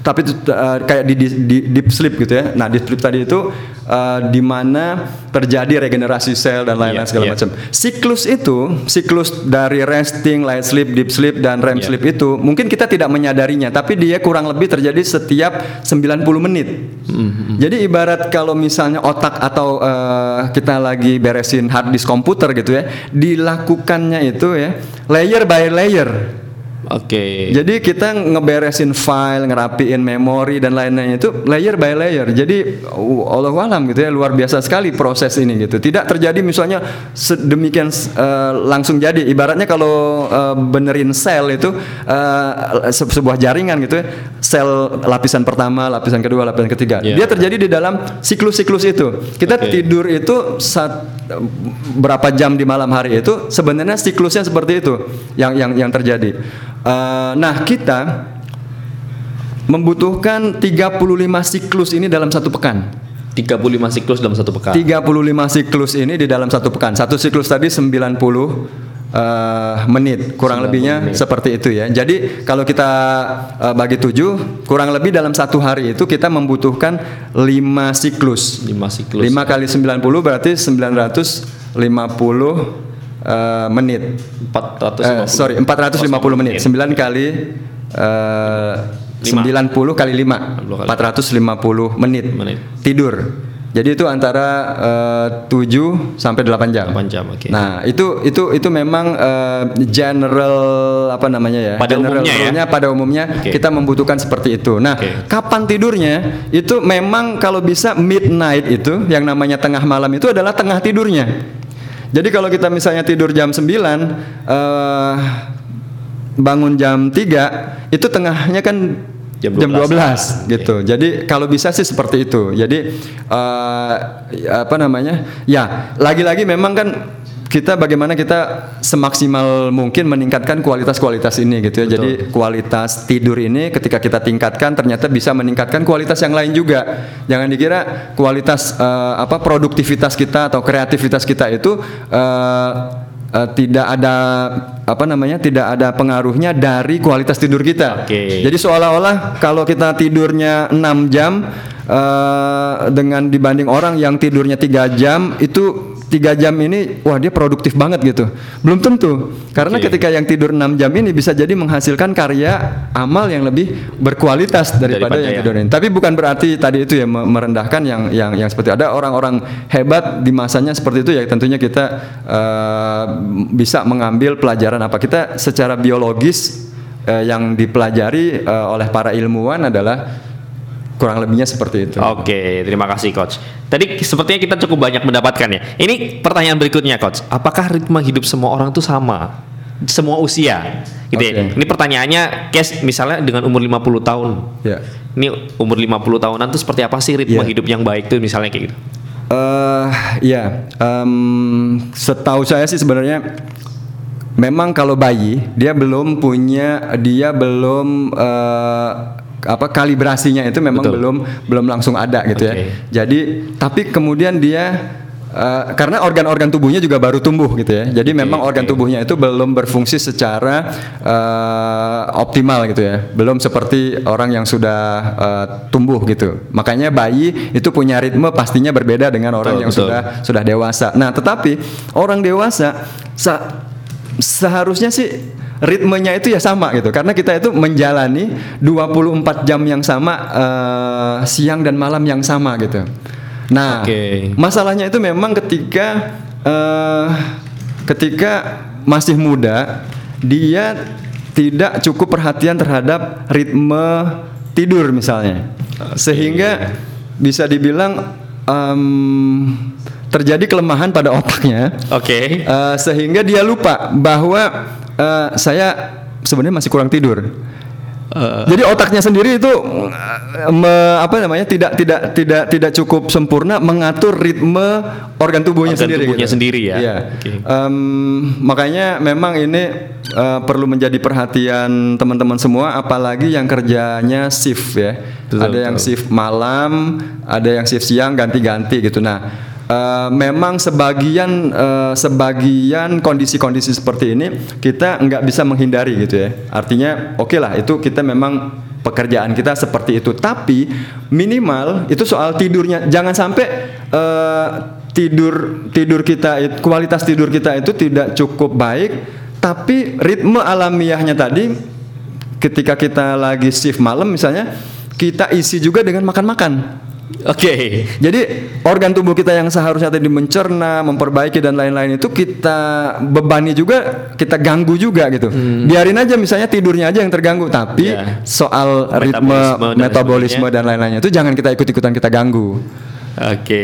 tapi itu, eh, kayak di, di- di deep sleep gitu ya. Nah, deep sleep tadi itu eh, di mana terjadi regenerasi sel dan lain-lain Iya, segala iya. macam. Siklus itu, siklus dari resting, light sleep, deep sleep dan REM Iya. sleep itu mungkin kita tidak menyadarinya, tapi dia kurang lebih terjadi setiap 90 menit. Hmm, Jadi ibarat kalau misalnya otak atau eh, kita lagi beresin hard disk komputer gitu ya, dilakukannya itu ya layer by layer. Oke. Jadi kita ngeberesin file, ngerapiin memori dan lain-lainnya itu layer by layer. Jadi Allah alam gitu ya luar biasa sekali proses ini gitu. Tidak terjadi misalnya sedemikian uh, langsung jadi. Ibaratnya kalau uh, benerin sel itu uh, se- sebuah jaringan gitu ya. Sel lapisan pertama, lapisan kedua, lapisan ketiga. Iya. Dia terjadi di dalam siklus-siklus itu. Kita Oke. tidur itu saat berapa jam di malam hari itu sebenarnya siklusnya seperti itu yang yang yang terjadi. Eh, nah kita membutuhkan 35 siklus ini dalam satu pekan. 35 siklus dalam satu pekan. 35 siklus ini di dalam satu pekan. Satu siklus tadi 90 eh, menit, kurang 90 lebihnya menit. seperti itu ya. Jadi kalau kita eh, bagi tujuh, kurang lebih dalam satu hari itu kita membutuhkan 5 siklus. 5 siklus. 5 kali 90 berarti 950 eh, menit. 450. Eh, sorry, 450 menit. 9 kali eh, Lima. 90 kali 5 kali. 450 menit. Menit. Tidur. Jadi itu antara eh, 7 sampai 8 jam. 8 jam, oke. Nah, itu itu itu memang eh, general apa namanya ya? Pada general umumnya ya? rule-nya, pada umumnya Oke. kita membutuhkan seperti itu. Nah, Oke. kapan tidurnya? Itu memang kalau bisa midnight itu yang namanya tengah malam itu adalah tengah tidurnya. Jadi kalau kita misalnya tidur jam 9 eh bangun jam 3 itu tengahnya kan Jam jam 12. 12, gitu. Jadi kalau bisa sih seperti itu. Jadi eh, apa namanya? Ya, lagi-lagi memang kan kita bagaimana kita semaksimal mungkin meningkatkan kualitas-kualitas ini gitu ya. Jadi kualitas tidur ini ketika kita tingkatkan ternyata bisa meningkatkan kualitas yang lain juga. Jangan dikira kualitas eh, apa produktivitas kita atau kreativitas kita itu eh, eh, tidak ada apa namanya tidak ada pengaruhnya dari kualitas tidur kita. Oke. Jadi seolah-olah kalau kita tidurnya 6 jam eh, dengan dibanding orang yang tidurnya tiga jam itu tiga jam ini wah dia produktif banget gitu. Belum tentu. Karena Oke. ketika yang tidur 6 jam ini bisa jadi menghasilkan karya amal yang lebih berkualitas daripada, Daripada yang yang- tidur ini. Tapi bukan berarti tadi itu ya me- merendahkan yang yang yang seperti ada orang-orang hebat di masanya seperti itu ya tentunya kita eh, bisa mengambil pelajaran apa kita secara biologis eh, yang dipelajari eh, oleh para ilmuwan adalah kurang lebihnya seperti itu. Oke, terima kasih coach. Tadi sepertinya kita cukup banyak mendapatkan ya. Ini pertanyaan berikutnya coach. Apakah ritme hidup semua orang itu sama? Semua usia. Gitu ya. Oke. Ini pertanyaannya case misalnya dengan umur 50 tahun. Ya. Ini umur 50 tahunan tuh seperti apa sih ritme Iya. hidup yang baik tuh misalnya kayak gitu. Eh ya, em, setahu saya sih sebenarnya memang kalau bayi dia belum punya dia belum eh, apa kalibrasinya itu memang Betul. belum belum langsung ada gitu Oke. ya. Jadi tapi kemudian dia eh, karena organ-organ tubuhnya juga baru tumbuh gitu ya. Jadi memang organ tubuhnya itu belum berfungsi secara eh, optimal gitu ya. Belum seperti orang yang sudah eh, tumbuh gitu. Makanya bayi itu punya ritme pastinya berbeda dengan orang Betul, yang betul. sudah sudah dewasa. Nah, tetapi orang dewasa sa- seharusnya sih ritmenya itu ya sama gitu. Karena kita itu menjalani 24 jam yang sama eh, siang dan malam yang sama gitu. Nah, Oke. masalahnya itu memang ketika eh, ketika masih muda dia tidak cukup perhatian terhadap ritme tidur misalnya sehingga bisa dibilang em, terjadi kelemahan pada otaknya Oke. eh, sehingga dia lupa bahwa eh, saya sebenarnya masih kurang tidur Jadi otaknya sendiri itu me- apa namanya tidak tidak tidak tidak cukup sempurna mengatur ritme organ tubuhnya Organ sendiri. tubuhnya gitu. sendiri ya. Iya. Oke. Em, makanya memang ini eh, perlu menjadi perhatian teman-teman semua, apalagi yang kerjanya shift ya. Betul, ada yang shift malam, ada yang shift siang, ganti-ganti gitu. Nah. Eh, memang sebagian eh, sebagian kondisi-kondisi seperti ini kita nggak bisa menghindari gitu ya. Artinya oke lah itu kita memang pekerjaan kita seperti itu. Tapi minimal itu soal tidurnya jangan sampai eh, tidur tidur kita it- kualitas tidur kita itu tidak cukup baik. Tapi ritme alamiahnya tadi ketika kita lagi shift malam misalnya kita isi juga dengan makan-makan. Oke. Jadi organ tubuh kita yang seharusnya tadi mencerna, memperbaiki dan lain-lain itu kita bebani juga, kita ganggu juga gitu. Biarin aja misalnya tidurnya aja yang terganggu, tapi Ya. soal ritme, dan metabolisme dan lain-lainnya itu jangan kita ikut-ikutan kita ganggu. Oke,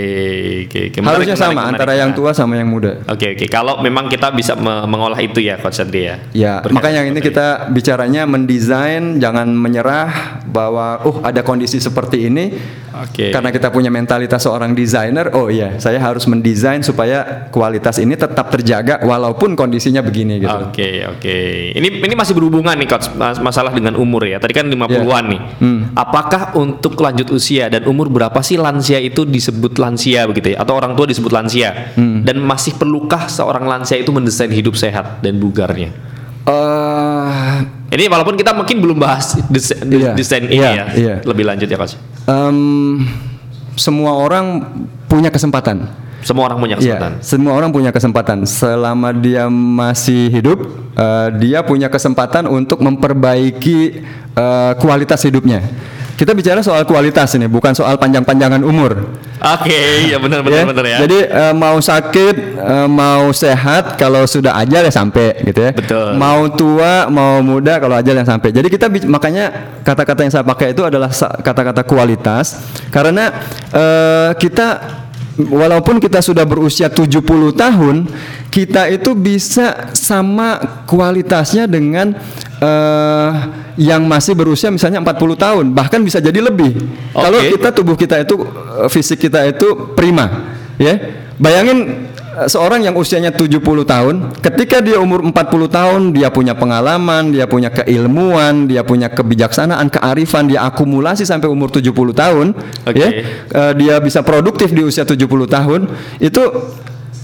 oke, oke. Harusnya menarik, sama menarik. antara yang tua sama yang muda. Oke, oke. Kalau memang kita bisa me- mengolah itu ya, Coach Andri ya. Ya, Berkaitan makanya ini kita bicaranya mendesain, jangan menyerah bahwa oh ada kondisi seperti ini. Oke. Karena kita punya mentalitas seorang desainer, oh iya, saya harus mendesain supaya kualitas ini tetap terjaga walaupun kondisinya begini gitu. Oke, oke. Ini ini masih berhubungan nih coach mas- masalah dengan umur ya. Tadi kan 50-an nih. Hmm. Apakah untuk lanjut usia dan umur berapa sih lansia itu disebut lansia begitu ya atau orang tua disebut lansia? Hmm. Dan masih perlukah seorang lansia itu mendesain hidup sehat dan bugarnya? Eh, Ini walaupun kita mungkin belum bahas desain, Iya, desain ini iya, ya. iya. Lebih lanjut ya coach. em, semua orang punya kesempatan. Semua orang punya Iya, kesempatan. semua orang punya kesempatan. Selama dia masih hidup, eh, dia punya kesempatan untuk memperbaiki eh, kualitas hidupnya. Kita bicara soal kualitas ini, bukan soal panjang-panjangan umur. Oke, ya benar benar <laughs> Ya, benar ya. Jadi eh, mau sakit, eh, mau sehat, kalau sudah ajal ya sampai gitu ya. Betul. Mau tua, mau muda, kalau ajal yang sampai. Jadi kita makanya kata-kata yang saya pakai itu adalah kata-kata kualitas karena eh, kita walaupun kita sudah berusia 70 tahun, kita itu bisa sama kualitasnya dengan eh, yang masih berusia misalnya 40 tahun, bahkan bisa jadi lebih. Kalau Oke. kita tubuh kita itu eh, fisik kita itu prima, ya. Bayangin eh, seorang yang usianya 70 tahun, ketika dia umur 40 tahun, dia punya pengalaman, dia punya keilmuan, dia punya kebijaksanaan, kearifan, dia akumulasi sampai umur 70 tahun, Oke. ya. Eh, dia bisa produktif di usia 70 tahun, itu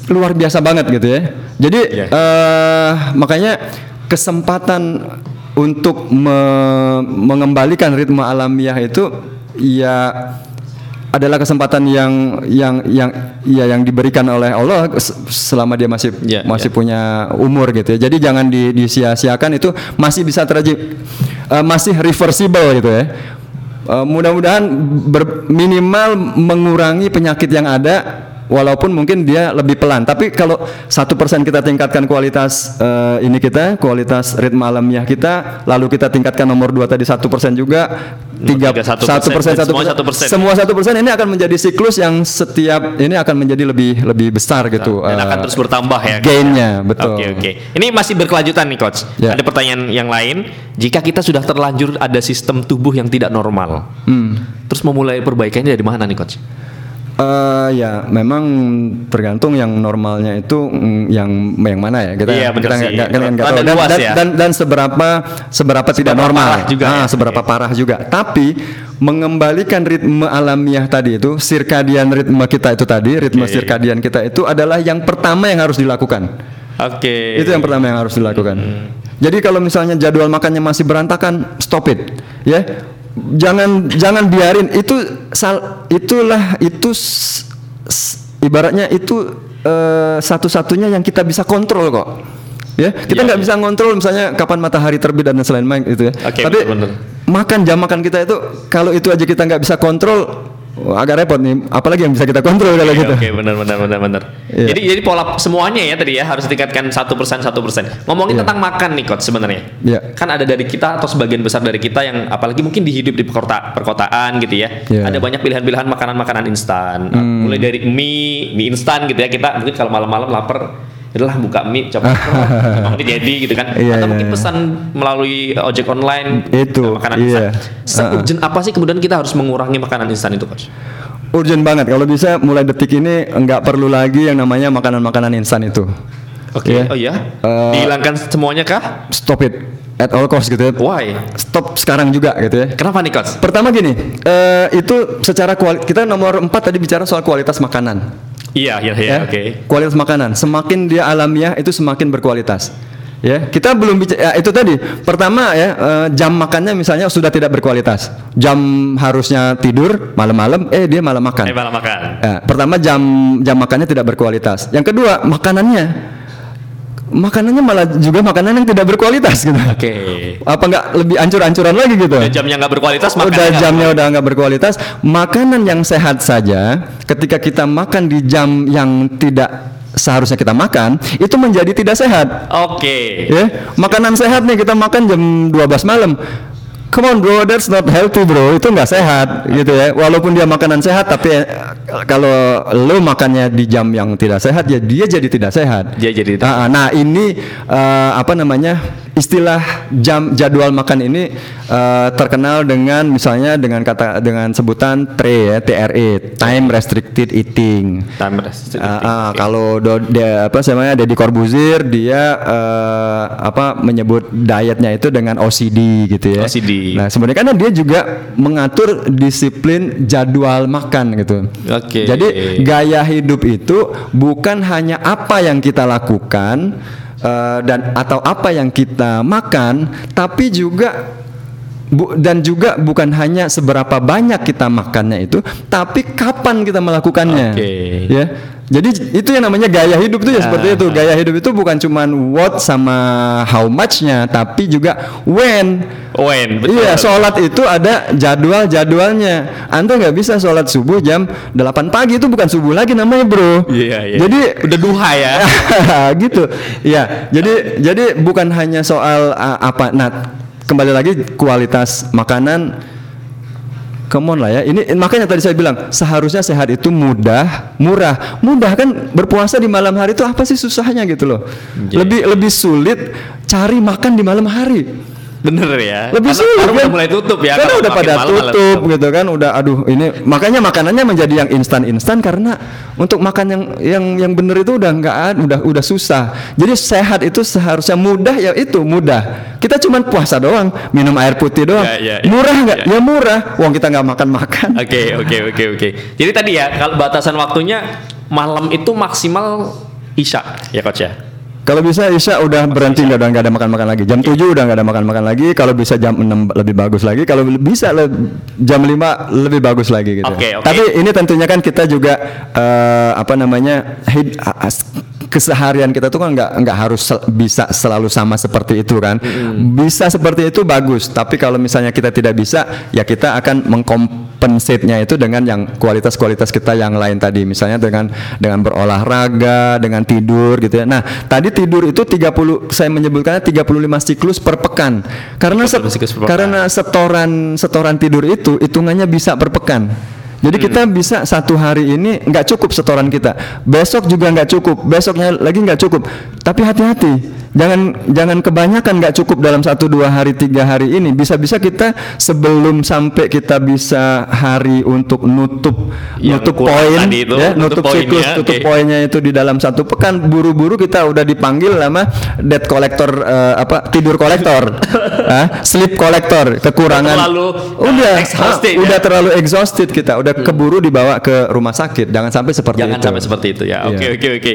luar biasa banget gitu ya. Jadi Iya. eh, makanya kesempatan untuk me- mengembalikan ritme alamiah itu ya adalah kesempatan yang yang yang ya yang diberikan oleh Allah selama dia masih Ya, masih punya umur gitu ya. Jadi jangan di, disia-siakan itu masih bisa terjadi eh, masih reversible gitu ya. Eh, mudah-mudahan ber- minimal mengurangi penyakit yang ada walaupun mungkin dia lebih pelan tapi kalau satu persen kita tingkatkan kualitas eh, ini kita kualitas ritme alamiah kita lalu kita tingkatkan nomor dua tadi satu persen juga tiga satu persen satu persen semua satu persen ini akan menjadi siklus yang setiap ini akan menjadi lebih lebih besar gitu dan eh, akan terus bertambah ya. gainnya betul Oke oke. Ini masih berkelanjutan nih coach. Ya. Ada pertanyaan yang lain. Jika kita sudah terlanjur ada sistem tubuh yang tidak normal, Hmm. terus memulai perbaikannya dari mana nih coach? Eh, ya memang tergantung yang normalnya itu mm, yang yang mana ya kita Iya, kita nggak- nggak- nggak tahu. dan, ya. dan dan seberapa seberapa tidak Seberapa normal parah juga Ah, ya. seberapa Oke. parah juga tapi mengembalikan ritme alamiah tadi itu sirkadian ritme kita itu tadi ritme Oke. sirkadian kita itu adalah yang pertama yang harus dilakukan Oke. itu yang pertama yang harus dilakukan. Jadi kalau misalnya jadwal makannya masih berantakan, stop it, ya. Jangan jangan biarin itu sal, itulah itu s- s- ibaratnya itu eh, satu-satunya yang kita bisa kontrol kok. Ya, kita Iya, nggak iya. bisa kontrol misalnya kapan matahari terbit dan selain-lain itu ya. Oke, Tapi betul-betul. makan jam makan kita itu kalau itu aja kita nggak bisa kontrol, agak repot nih. Apalagi yang bisa kita kontrol kalau Oke, gitu. Oke, benar benar benar benar. Iya. Jadi jadi pola semuanya ya tadi ya harus ditingkatkan satu persen satu persen. Ngomongin Iya. tentang makan nih coach sebenarnya. Iya. Kan ada dari kita atau sebagian besar dari kita yang apalagi mungkin di hidup di perkota, perkotaan gitu ya. Iya. Ada banyak pilihan-pilihan makanan-makanan instan. Hmm. Mulai dari mie, mie instan gitu ya. Kita mungkin kalau malam-malam lapar adalah buka mie coba <laughs> jadi gitu kan Iya, atau iya, mungkin iya. pesan melalui ojek online Itu, makanan iya. instan seurgent apa sih kemudian kita harus mengurangi makanan instan itu coach Urgent banget kalau bisa mulai detik ini nggak perlu lagi yang namanya makanan-makanan instan itu. oke Iya. oh iya Eh, dihilangkan semuanya kah Stop it at all cost gitu ya. why Stop sekarang juga gitu ya. kenapa nih coach Pertama gini, eh, itu secara kuali kita nomor 4 tadi bicara soal kualitas makanan. Iya iya iya ya. oke Kualitas makanan, semakin dia alamiah itu semakin berkualitas. Ya, kita belum bicara ya, itu tadi. Pertama ya, eh, jam makannya misalnya sudah tidak berkualitas. Jam harusnya tidur malam-malam, eh dia malam makan. eh malah makan Ya, pertama jam jam makannya tidak berkualitas. Yang kedua makanannya makanannya malah juga makanan yang tidak berkualitas gitu. oke Apa nggak lebih ancur-ancuran lagi gitu? Udah jamnya nggak berkualitas udah jamnya udah nggak berkualitas. Makanan yang sehat saja ketika kita makan di jam yang tidak seharusnya kita makan itu menjadi tidak sehat. Oke. Ya, makanan sehat nih kita makan jam 12 malam. Come on bro, that's not healthy bro. Itu nggak sehat gitu ya. Walaupun dia makanan sehat, tapi eh, kalau lo makannya di jam yang tidak sehat, ya dia jadi tidak sehat. Dia jadi Ah, ah, nah ini eh, apa namanya istilah jam jadwal makan ini eh, terkenal dengan misalnya dengan kata dengan sebutan TRE ya, TRE, time restricted eating. time rest. Ah, ah, kalau do, dia, apa namanya Deddy Corbuzier dia eh, apa menyebut dietnya itu dengan OCD gitu ya. OCD. Nah sebenarnya karena dia juga mengatur disiplin jadwal makan gitu. Oke. Jadi gaya hidup itu bukan hanya apa yang kita lakukan eh, dan atau apa yang kita makan, tapi juga Bu- dan juga bukan hanya seberapa banyak kita makannya itu, tapi kapan kita melakukannya. Oke. Ya. Jadi itu yang namanya gaya hidup itu ya seperti itu. Gaya hidup itu bukan cuman what sama how much-nya, tapi juga when. When, betul. Iya, sholat itu ada jadwal-jadwalnya. Anda nggak bisa sholat subuh jam 8 pagi itu bukan subuh lagi namanya, Bro. Iya, iya. Jadi Udah duha ya. <laughs> gitu. Ya, jadi jadi bukan hanya soal uh, apa nah kembali lagi kualitas makanan Come on lah ya. Ini makanya tadi saya bilang seharusnya sehat itu mudah, murah. Mudah kan berpuasa di malam hari itu apa sih susahnya gitu loh. Iya. Lebih lebih sulit cari makan di malam hari. Bener ya. Lebih Karena sulit kan? udah mulai tutup ya. Karena udah pada malam tutup gitu kan, udah aduh ini makanya makanannya menjadi yang instan-instan karena untuk makan yang yang yang bener itu udah nggak ada, udah udah susah. Jadi sehat itu seharusnya mudah ya itu mudah. Kita cuman puasa doang, minum air putih doang. Ya, ya, ya. murah nggak? Ya. Ya murah. Uang kita nggak makan-makan. Oke, oke, oke, oke. Jadi tadi ya kalau batasan waktunya malam itu maksimal isya ya coach ya. Kalau bisa Isya udah berhenti nggak udah nggak ada makan-makan lagi. Jam 7 udah nggak ada makan-makan lagi. Kalau bisa jam 6 lebih bagus lagi. Kalau bisa le- jam 5 lebih bagus lagi gitu. Oke, oke. Tapi ini tentunya kan kita juga eh, apa namanya hid- keseharian kita tuh kan nggak nggak harus sel- bisa selalu sama seperti itu kan. Bisa seperti itu bagus. Tapi kalau misalnya kita tidak bisa, ya kita akan mengkompensate-nya itu dengan yang kualitas-kualitas kita yang lain tadi. Misalnya dengan dengan berolahraga, dengan tidur gitu ya. Nah, tadi tidur itu 30 saya menyebutkannya 35 siklus per pekan. Karena set- 35 siklus per pekan. karena setoran setoran tidur itu hitungannya bisa per pekan. Jadi Hmm. kita bisa satu hari ini nggak cukup setoran kita, besok juga nggak cukup, besoknya lagi nggak cukup. Tapi hati-hati, jangan jangan kebanyakan nggak cukup dalam satu dua hari tiga hari ini. Bisa-bisa kita sebelum sampai kita bisa hari untuk nutup Yang nutup poin, itu, ya, nutup nutup siklus, poinnya, tutup oke. poinnya itu di dalam satu pekan. Buru-buru kita udah dipanggil sama debt collector eh, apa tidur kolektor, <laughs> ah, sleep kolektor, kekurangan. Terlalu, udah uh, exhausted ah, ya. udah terlalu exhausted kita, udah keburu dibawa ke rumah sakit. Jangan sampai seperti Jangan itu. sampai seperti itu ya. Oke Iya. oke oke.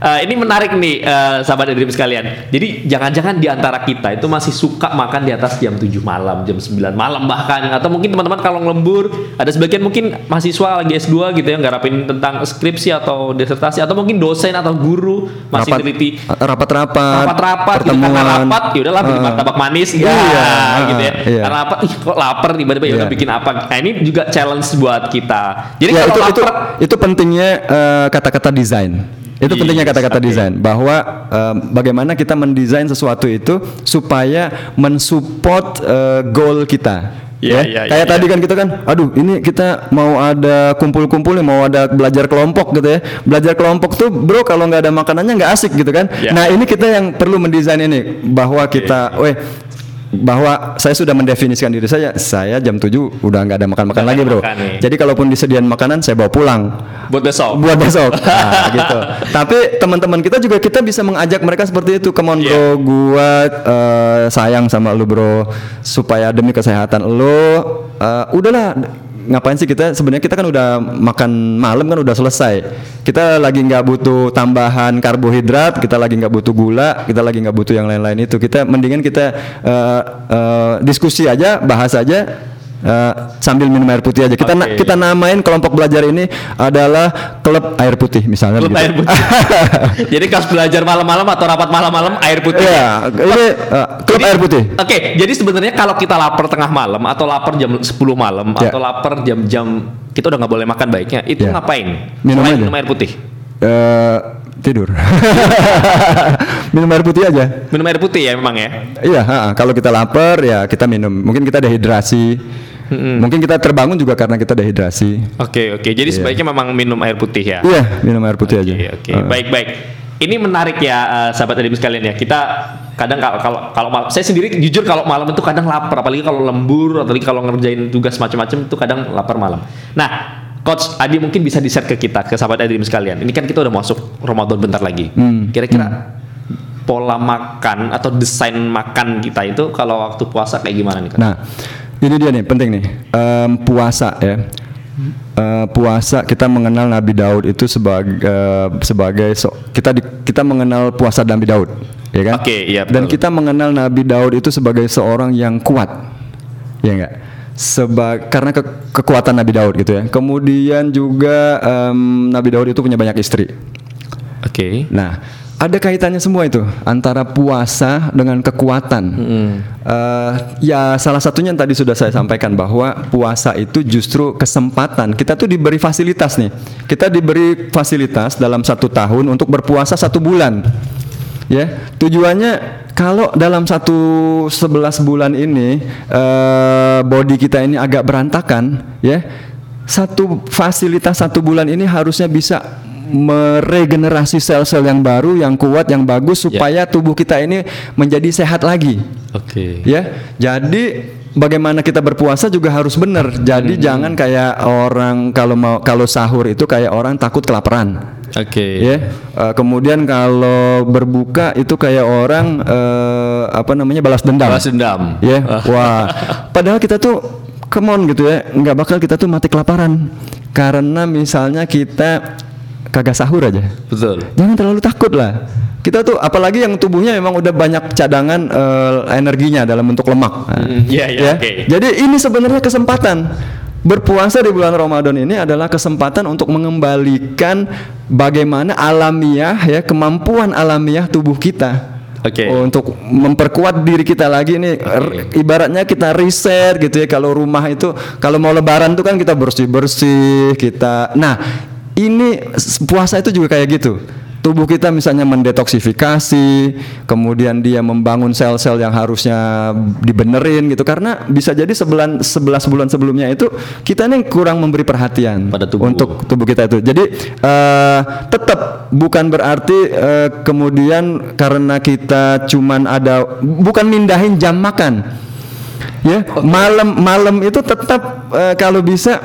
Eh, ini menarik nih eh, sahabat dream sekalian. Jadi jangan-jangan di antara kita itu masih suka makan di atas jam 7 malam, jam 9 malam bahkan atau mungkin teman-teman kalau lembur ada sebagian mungkin mahasiswa lagi S2 gitu ya ngarapin tentang skripsi atau disertasi atau mungkin dosen atau guru masih Rapat- teliti rapat-rapat, rapat-rapat gitu karena pertemuan. rapat ya udahlah beli Ah. martabak manis Iya, ya ah, gitu ya iya. karena apa ih kok lapar tiba-tiba ya udah Iya. bikin apa nah ini juga challenge buat kita jadi ya kalau itu itu lapar itu pentingnya eh, kata-kata desain. Itu Yes, pentingnya kata-kata oke. desain bahwa eh, bagaimana kita mendesain sesuatu itu supaya mensupport eh, goal kita. Iya, ya. iya, Kayak iya, tadi iya. kan kita kan, aduh ini kita mau ada kumpul-kumpul nih, mau ada belajar kelompok gitu ya. Belajar kelompok tuh bro kalau nggak ada makanannya nggak asik gitu kan. Iya. Nah ini kita yang perlu mendesain ini bahwa kita, weh bahwa saya sudah mendefinisikan diri saya, saya jam 7 udah nggak ada makan-makan lagi bro. makan nih. Jadi kalaupun disediain makanan saya bawa pulang Buat besok. buat besok <laughs> nah, gitu tapi teman-teman kita juga kita bisa mengajak mereka seperti itu come on bro Iya. gua eh, sayang sama lu bro supaya demi kesehatan lu eh, udahlah ngapain sih kita? Sebenarnya kita kan udah makan malam kan udah selesai. Kita lagi nggak butuh tambahan karbohidrat kita lagi nggak butuh gula kita lagi nggak butuh yang lain-lain itu. Kita mendingan kita eh, eh, diskusi aja bahas aja eh, sambil minum air putih aja kita na- Oke. kita namain kelompok belajar ini adalah klub air putih misalnya Klub begitu. air putih. <laughs> Jadi kalau belajar malam-malam atau rapat malam-malam air putih. Iya, ini eh, klub Jadi- air putih. Oke, jadi sebenarnya kalau kita lapar tengah malam atau lapar jam 10 malam Ya. atau lapar jam-jam kita udah nggak boleh makan baiknya, itu Ya. ngapain? Minum Selain aja. minum air putih. Eh, tidur. <laughs> minum air putih aja. Minum air putih ya memang ya. Iya, kalau kita lapar ya kita minum. Mungkin kita dehidrasi. Mungkin kita terbangun juga karena kita dehidrasi. Oke oke. Jadi sebaiknya memang minum air putih ya. Iya, minum air putih aja. Oke oke. Eh, Baik baik. Ini menarik ya eh, sahabat adik sekalian ya. Kita kadang kalau kalau kalau malam, saya sendiri jujur kalau malam itu kadang lapar apalagi kalau lembur apalagi kalau ngerjain tugas macam-macam itu kadang lapar malam. Nah, Coach Adi mungkin bisa di-share ke kita ke sahabat adik sekalian. Ini kan kita udah masuk Ramadan bentar lagi. Hmm. Kira-kira pola makan atau desain makan kita itu kalau waktu puasa kayak gimana nih? Coach? Nah, ini dia nih penting nih. Em, puasa ya. Eh, puasa kita mengenal Nabi Daud itu sebagai eh, sebagai so- kita di- kita mengenal puasa Nabi Daud, ya kan? Oke, iya, Dan kita mengenal Nabi Daud itu sebagai seorang yang kuat, ya enggak? Seba karena ke- kekuatan Nabi Daud gitu ya. Kemudian juga em, Nabi Daud itu punya banyak istri. Oke. Nah, ada kaitannya semua itu antara puasa dengan kekuatan. Eh, ya salah satunya yang tadi sudah saya sampaikan bahwa puasa itu justru kesempatan. Kita tuh diberi fasilitas nih. Kita diberi fasilitas dalam satu tahun untuk berpuasa satu bulan. Ya, tujuannya kalau dalam satu 11 bulan ini eh, body kita ini agak berantakan, ya, satu fasilitas satu bulan ini harusnya bisa meregenerasi sel-sel yang baru, yang kuat, yang bagus supaya tubuh kita ini menjadi sehat lagi. Oke. Ya, jadi bagaimana kita berpuasa juga harus benar. Jadi jangan kayak orang kalau mau kalau sahur itu kayak orang takut kelaparan. Oke. Ya, eh, kemudian kalau berbuka itu kayak orang eh, apa namanya balas dendam. Balas dendam. Ya, wah. Padahal kita tuh come on gitu ya, nggak bakal kita tuh mati kelaparan karena misalnya kita kagak sahur aja. Betul. Jangan terlalu takut lah. Kita tuh apalagi yang tubuhnya memang udah banyak cadangan eh, energinya dalam bentuk lemak. Mm, iya, iya. Jadi ini sebenarnya kesempatan. Berpuasa di bulan Ramadan ini adalah kesempatan untuk mengembalikan bagaimana alamiah ya kemampuan alamiah tubuh kita. Oke. Untuk memperkuat diri kita lagi nih r- ibaratnya kita riset gitu ya kalau rumah itu kalau mau lebaran tuh kan kita bersih-bersih, kita Nah, ini puasa itu juga kayak gitu. Tubuh kita misalnya mendetoksifikasi, kemudian dia membangun sel-sel yang harusnya dibenerin gitu karena bisa jadi sebulan 11 bulan sebelumnya itu kita nih kurang memberi perhatian Pada tubuh. untuk tubuh kita itu. Jadi eh, tetap bukan berarti eh, kemudian karena kita cuman ada bukan mindahin jam makan. Ya, malam malam itu tetap eh, kalau bisa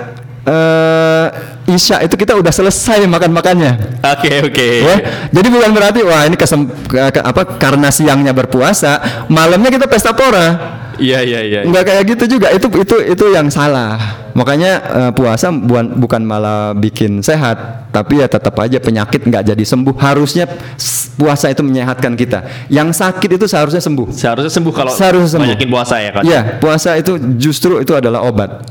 eh Isya itu kita udah selesai makan-makannya. Oke oke. Ya, jadi bukan berarti wah ini kesem, ke- apa karena siangnya berpuasa, malamnya kita pesta pora. Iya iya iya. Enggak kayak gitu juga. Itu itu itu yang salah. Makanya eh, puasa bukan bukan malah bikin sehat, tapi ya tetap aja penyakit nggak jadi sembuh. Harusnya puasa itu menyehatkan kita. Yang sakit itu seharusnya sembuh. Seharusnya sembuh kalau Seharusnya sembuh. banyakin puasa ya kan. Iya, puasa itu justru itu adalah obat.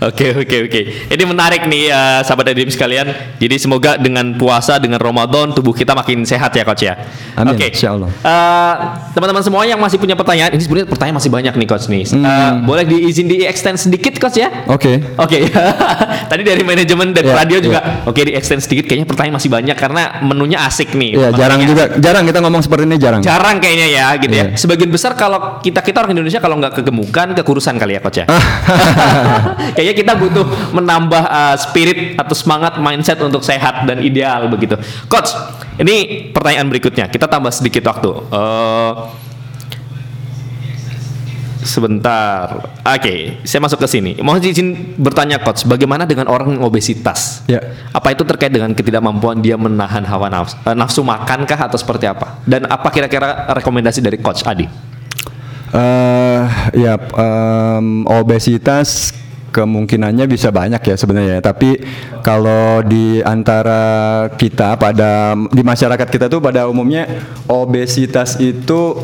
Oke oke oke. Ini menarik nih uh, sahabat Edim sekalian. Jadi semoga dengan puasa dengan Ramadan tubuh kita makin sehat ya coach ya. Amin, Oke. insyaallah. Uh, teman-teman semua yang masih punya pertanyaan, ini sebenarnya pertanyaan masih banyak nih coach nih. Uh, Hmm. boleh diizin di extend sedikit coach ya? Oke. Oke, <laughs> tadi dari manajemen dan Ya, radio ya. juga. Oke, di extend sedikit. Kayaknya pertanyaan masih banyak karena menunya asik nih. Iya, jarang Makanya- juga jarang kita ngomong seperti ini jarang. Jarang kayaknya ya, gitu ya. Iya. Sebagian besar kalau kita kita orang Indonesia kalau nggak kegemukan, kekurusan kali ya, coach ya. <laughs> kayaknya kita butuh menambah uh, spirit atau semangat mindset untuk sehat dan ideal begitu. Coach, ini pertanyaan berikutnya. Kita tambah sedikit waktu. Eh, Sebentar. Oke, saya masuk ke sini. Mohon izin bertanya coach, bagaimana dengan orang yang obesitas? Ya. Apa itu terkait dengan ketidakmampuan dia menahan hawa nafsu, eh, nafsu makan kah atau seperti apa? Dan apa kira-kira rekomendasi dari coach Adi? Eh ya em, obesitas kemungkinannya bisa banyak ya sebenarnya. Tapi kalau di antara kita pada di masyarakat kita tuh pada umumnya obesitas itu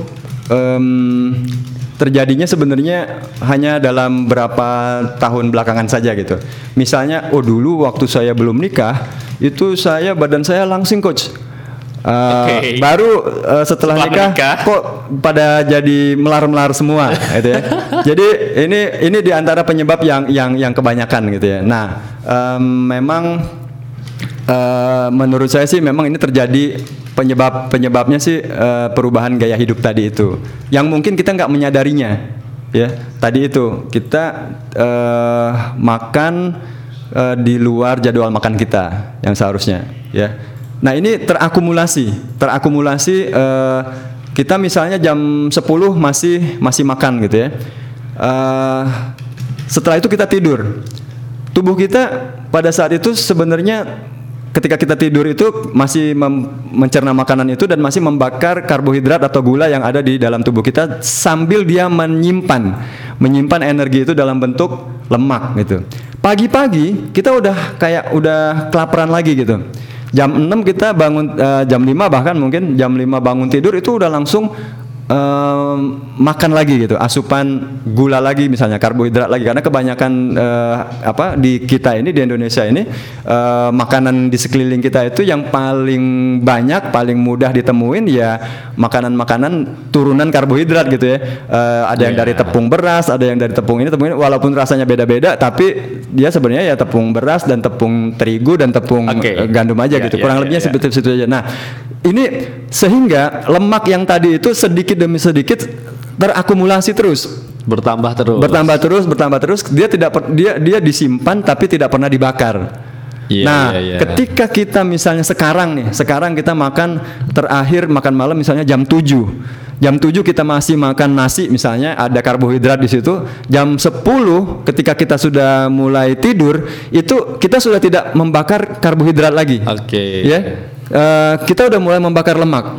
em, terjadinya sebenarnya hanya dalam berapa tahun belakangan saja gitu. Misalnya, oh dulu waktu saya belum nikah itu saya badan saya langsing coach. Eh, Oke. Baru eh, setelah, Setelah nikah, menikah. kok pada jadi melar-melar semua gitu ya. <laughs> Jadi ini ini di antara penyebab yang yang yang kebanyakan gitu ya. Nah, em, memang eh, menurut saya sih memang ini terjadi penyebab penyebabnya sih eh, perubahan gaya hidup tadi itu. Yang mungkin kita nggak menyadarinya ya. Tadi itu kita eh, makan eh, di luar jadwal makan kita yang seharusnya ya. Nah ini terakumulasi, terakumulasi eh, kita misalnya jam 10 masih masih makan gitu ya. Eh, setelah itu kita tidur. Tubuh kita pada saat itu sebenarnya ketika kita tidur itu masih mencerna makanan itu dan masih membakar karbohidrat atau gula yang ada di dalam tubuh kita sambil dia menyimpan menyimpan energi itu dalam bentuk lemak gitu. Pagi-pagi kita udah kayak udah kelaparan lagi gitu. Jam 6 kita bangun eh, jam 5 bahkan mungkin jam 5 bangun tidur itu udah langsung em, makan lagi gitu asupan gula lagi misalnya karbohidrat lagi karena kebanyakan eh, apa di kita ini di Indonesia ini eh, makanan di sekeliling kita itu yang paling banyak paling mudah ditemuin ya makanan-makanan turunan karbohidrat gitu ya Eh, ada yang Iya. dari tepung beras ada yang dari tepung ini tepung ini walaupun rasanya beda-beda tapi dia sebenarnya ya tepung beras dan tepung terigu dan tepung eh, gandum aja Ya, gitu ya, kurang ya, lebihnya ya. seperti situ aja. Nah, ini sehingga lemak yang tadi itu sedikit demi sedikit terakumulasi terus, Bertambah terus. bertambah terus, bertambah terus. Dia tidak per- dia dia disimpan tapi tidak pernah dibakar. Iya, nah, iya, iya. ketika kita misalnya sekarang nih, sekarang kita makan terakhir makan malam misalnya jam 7. Jam 7 kita masih makan nasi misalnya ada karbohidrat di situ. Jam 10 ketika kita sudah mulai tidur itu kita sudah tidak membakar karbohidrat lagi Oke. ya eh, kita udah mulai membakar lemak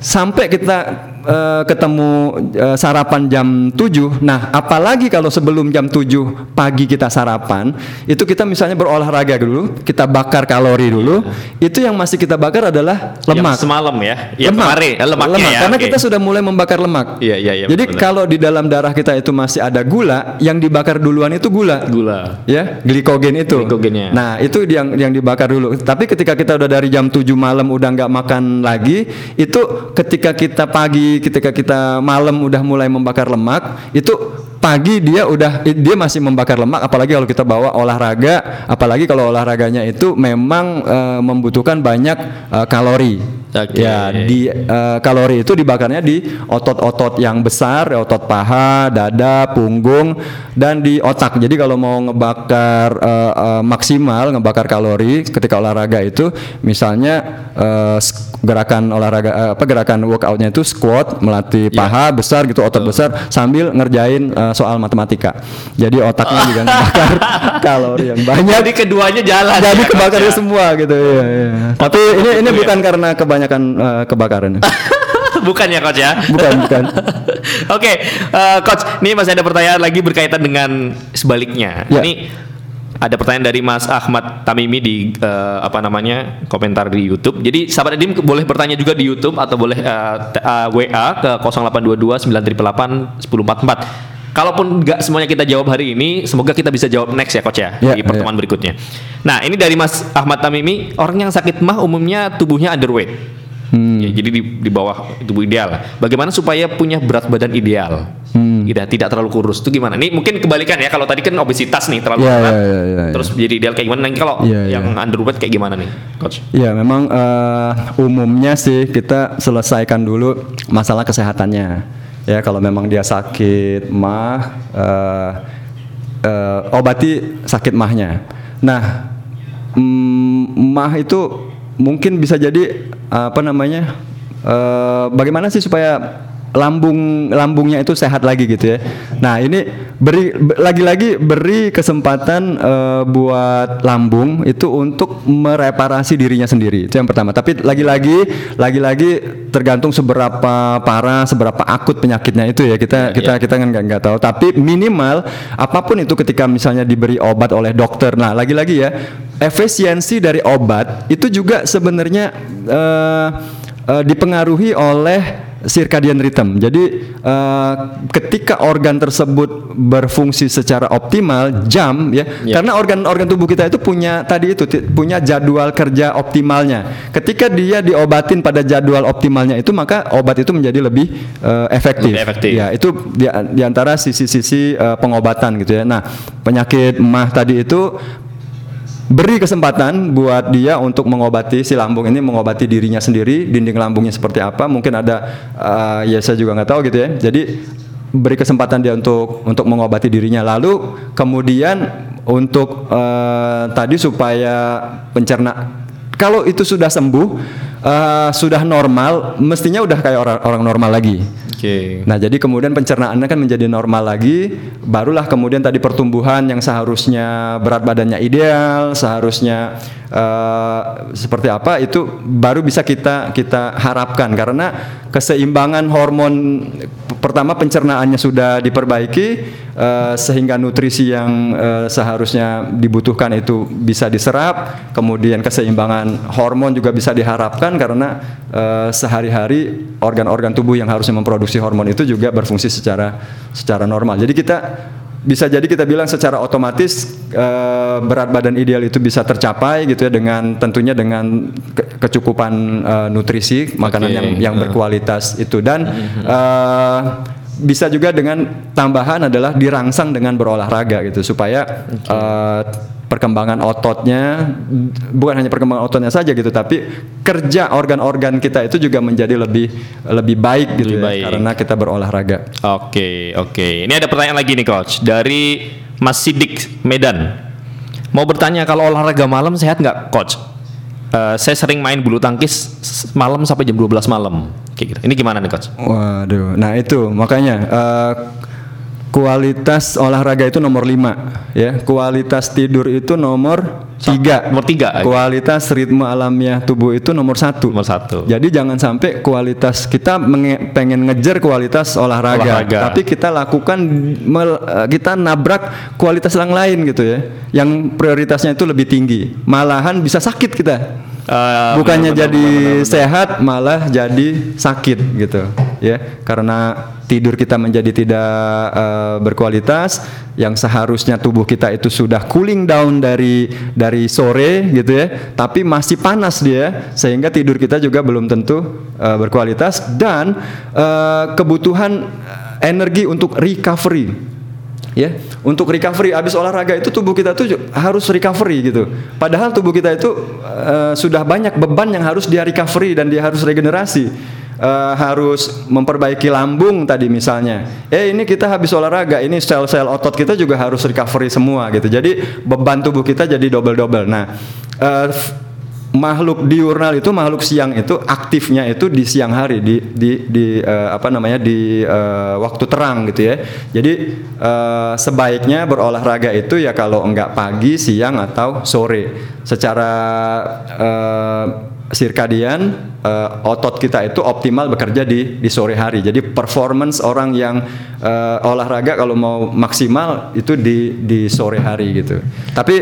sampai kita eh, ketemu eh, sarapan jam 7 nah apalagi kalau sebelum jam 7 pagi kita sarapan itu kita misalnya berolahraga dulu kita bakar kalori dulu itu yang masih kita bakar adalah lemak Yang semalam ya. Yang kemarin eh, lemaknya Lemak, ya. karena oke. kita sudah mulai membakar lemak Iya, iya, iya, jadi benar. kalau di dalam darah kita itu masih ada gula yang dibakar duluan itu gula gula. ya glikogen itu Glikogennya. nah itu yang yang dibakar dulu tapi ketika kita udah dari jam 7 malam udah nggak makan lagi itu ketika kita pagi ketika kita malam udah mulai membakar lemak itu pagi dia udah dia masih membakar lemak apalagi kalau kita bawa olahraga apalagi kalau olahraganya itu memang eh, membutuhkan banyak eh, kalori Oke. ya di eh, kalori itu dibakarnya di otot-otot yang besar, otot paha, dada, punggung, dan di otak. Jadi kalau mau ngebakar eh, eh, maksimal, ngebakar kalori ketika olahraga itu, misalnya sk- gerakan olahraga eh, apa gerakan workoutnya itu squat, melatih paha besar gitu, otot besar sambil ngerjain eh, soal matematika. Jadi otaknya juga ngebakar <laughs> kalori yang banyak Jadi keduanya jalan. jadi ya, kebakarnya ya. semua gitu ya, ya. Tapi ini ini bukan karena kebanyakan eh, kebakaran. <laughs> bukan ya coach ya? Bukan, bukan. <laughs> Oke, eh, coach, ini masih ada pertanyaan lagi berkaitan dengan sebaliknya. Ya. Ini ada pertanyaan dari Mas Ahmad Tamimi di eh, apa namanya komentar di YouTube. Jadi sahabat Edim boleh bertanya juga di YouTube atau boleh eh, t- eh, WA ke 0822 988 1044. kalaupun nggak semuanya kita jawab hari ini, semoga kita bisa jawab next ya coach ya Ya, di pertemuan berikutnya. Nah ini dari Mas Ahmad Tamimi, orang yang sakit mah umumnya tubuhnya underweight. Hmm. Ya, jadi di, di bawah tubuh ideal. Bagaimana supaya punya berat badan ideal? Hmm. Tidak tidak terlalu kurus. Itu gimana? Ini mungkin kebalikan ya. Kalau tadi kan obesitas nih terlalu Ya, berat. ya, ya, ya, ya. terus jadi ideal kayak gimana? Nanti kalau Ya, ya. yang underweight kayak gimana nih, coach? Ya memang eh, umumnya sih kita selesaikan dulu masalah kesehatannya. Ya kalau memang dia sakit mah eh, eh, obati sakit mahnya. Nah mm, mah itu mungkin bisa jadi apa namanya? eh, bagaimana sih supaya lambung lambungnya itu sehat lagi gitu ya. Nah ini beri be- lagi-lagi beri kesempatan eh, buat lambung itu untuk mereparasi dirinya sendiri itu yang pertama. Tapi lagi-lagi lagi-lagi tergantung seberapa parah, seberapa akut penyakitnya itu ya kita kita kita kan nggak nggak tahu. Tapi minimal apa pun itu ketika misalnya diberi obat oleh dokter. Nah lagi-lagi ya efisiensi dari obat itu juga sebenarnya eh, eh, dipengaruhi oleh circadian rhythm. Jadi eh, ketika organ tersebut berfungsi secara optimal jam ya, Ya. karena organ-organ tubuh kita itu punya tadi itu punya jadwal kerja optimalnya. Ketika dia diobatin pada jadwal optimalnya itu maka obat itu menjadi lebih eh, efektif. Lebih efektif. Ya, itu di, di antara sisi-sisi eh, pengobatan gitu ya. Nah, penyakit mah tadi itu beri kesempatan buat dia untuk mengobati si lambung ini mengobati dirinya sendiri dinding lambungnya seperti apa. Mungkin ada eh, ya saya juga nggak tahu gitu ya. Jadi beri kesempatan dia untuk untuk mengobati dirinya. Lalu kemudian untuk eh, tadi supaya pencerna kalau itu sudah sembuh eh, sudah normal mestinya udah kayak orang orang normal lagi Oke. Nah, jadi kemudian pencernaannya kan menjadi normal lagi, barulah kemudian tadi pertumbuhan yang seharusnya berat badannya ideal, seharusnya eh, seperti apa itu baru bisa kita kita harapkan. Karena keseimbangan hormon pertama pencernaannya sudah diperbaiki eh, sehingga nutrisi yang eh, seharusnya dibutuhkan itu bisa diserap, kemudian keseimbangan hormon juga bisa diharapkan karena eh, sehari-hari organ-organ tubuh yang harusnya memproduksi hormon itu juga berfungsi secara secara normal. Jadi kita bisa jadi kita bilang secara otomatis eh, berat badan ideal itu bisa tercapai gitu ya dengan tentunya dengan ke- kecukupan eh, nutrisi makanan Oke. yang yang berkualitas itu dan eh, bisa juga dengan tambahan adalah dirangsang dengan berolahraga gitu supaya eh, perkembangan ototnya bukan hanya perkembangan ototnya saja gitu tapi kerja organ-organ kita itu juga menjadi lebih lebih baik gitu Lebih ya baik. karena kita berolahraga. Oke, oke. Ini ada pertanyaan lagi nih coach dari Mas Sidik Medan. Mau bertanya kalau olahraga malam sehat nggak coach? Eh, saya sering main bulu tangkis malam sampai jam 12 malam. Kayak gitu. Ini gimana nih coach? Waduh, nah itu makanya eh, kualitas olahraga itu nomor 5 ya, kualitas tidur itu nomor tiga. Nomor tiga. Kualitas ritme alamiah tubuh itu nomor satu. Nomor satu. Jadi jangan sampai kualitas kita menge- pengen ngejar kualitas olahraga, Olahraga. tapi kita lakukan mel- kita nabrak kualitas yang lain gitu ya, yang prioritasnya itu lebih tinggi. Malahan bisa sakit kita. Eh, Bukannya benar, jadi benar, benar, benar. sehat malah jadi sakit gitu ya. Karena tidur kita menjadi tidak eh, berkualitas yang seharusnya tubuh kita itu sudah cooling down dari dari sore gitu ya tapi masih panas dia sehingga tidur kita juga belum tentu eh, berkualitas. Dan eh, kebutuhan energi untuk recovery ya untuk recovery habis olahraga itu tubuh kita tuh harus recovery gitu. Padahal tubuh kita itu eh, sudah banyak beban yang harus dia recovery dan dia harus regenerasi. Eh, harus memperbaiki lambung tadi misalnya. Eh ini kita habis olahraga ini sel-sel otot kita juga harus recovery semua gitu. Jadi beban tubuh kita jadi double double nah f- makhluk diurnal itu makhluk siang itu aktifnya itu di siang hari di di di eh, apa namanya di eh, waktu terang gitu ya. Jadi eh, sebaiknya berolahraga itu ya kalau enggak pagi, siang atau sore. Secara eh, sirkadian eh, otot kita itu optimal bekerja di di sore hari. Jadi performance orang yang eh, olahraga kalau mau maksimal itu di di sore hari gitu. Tapi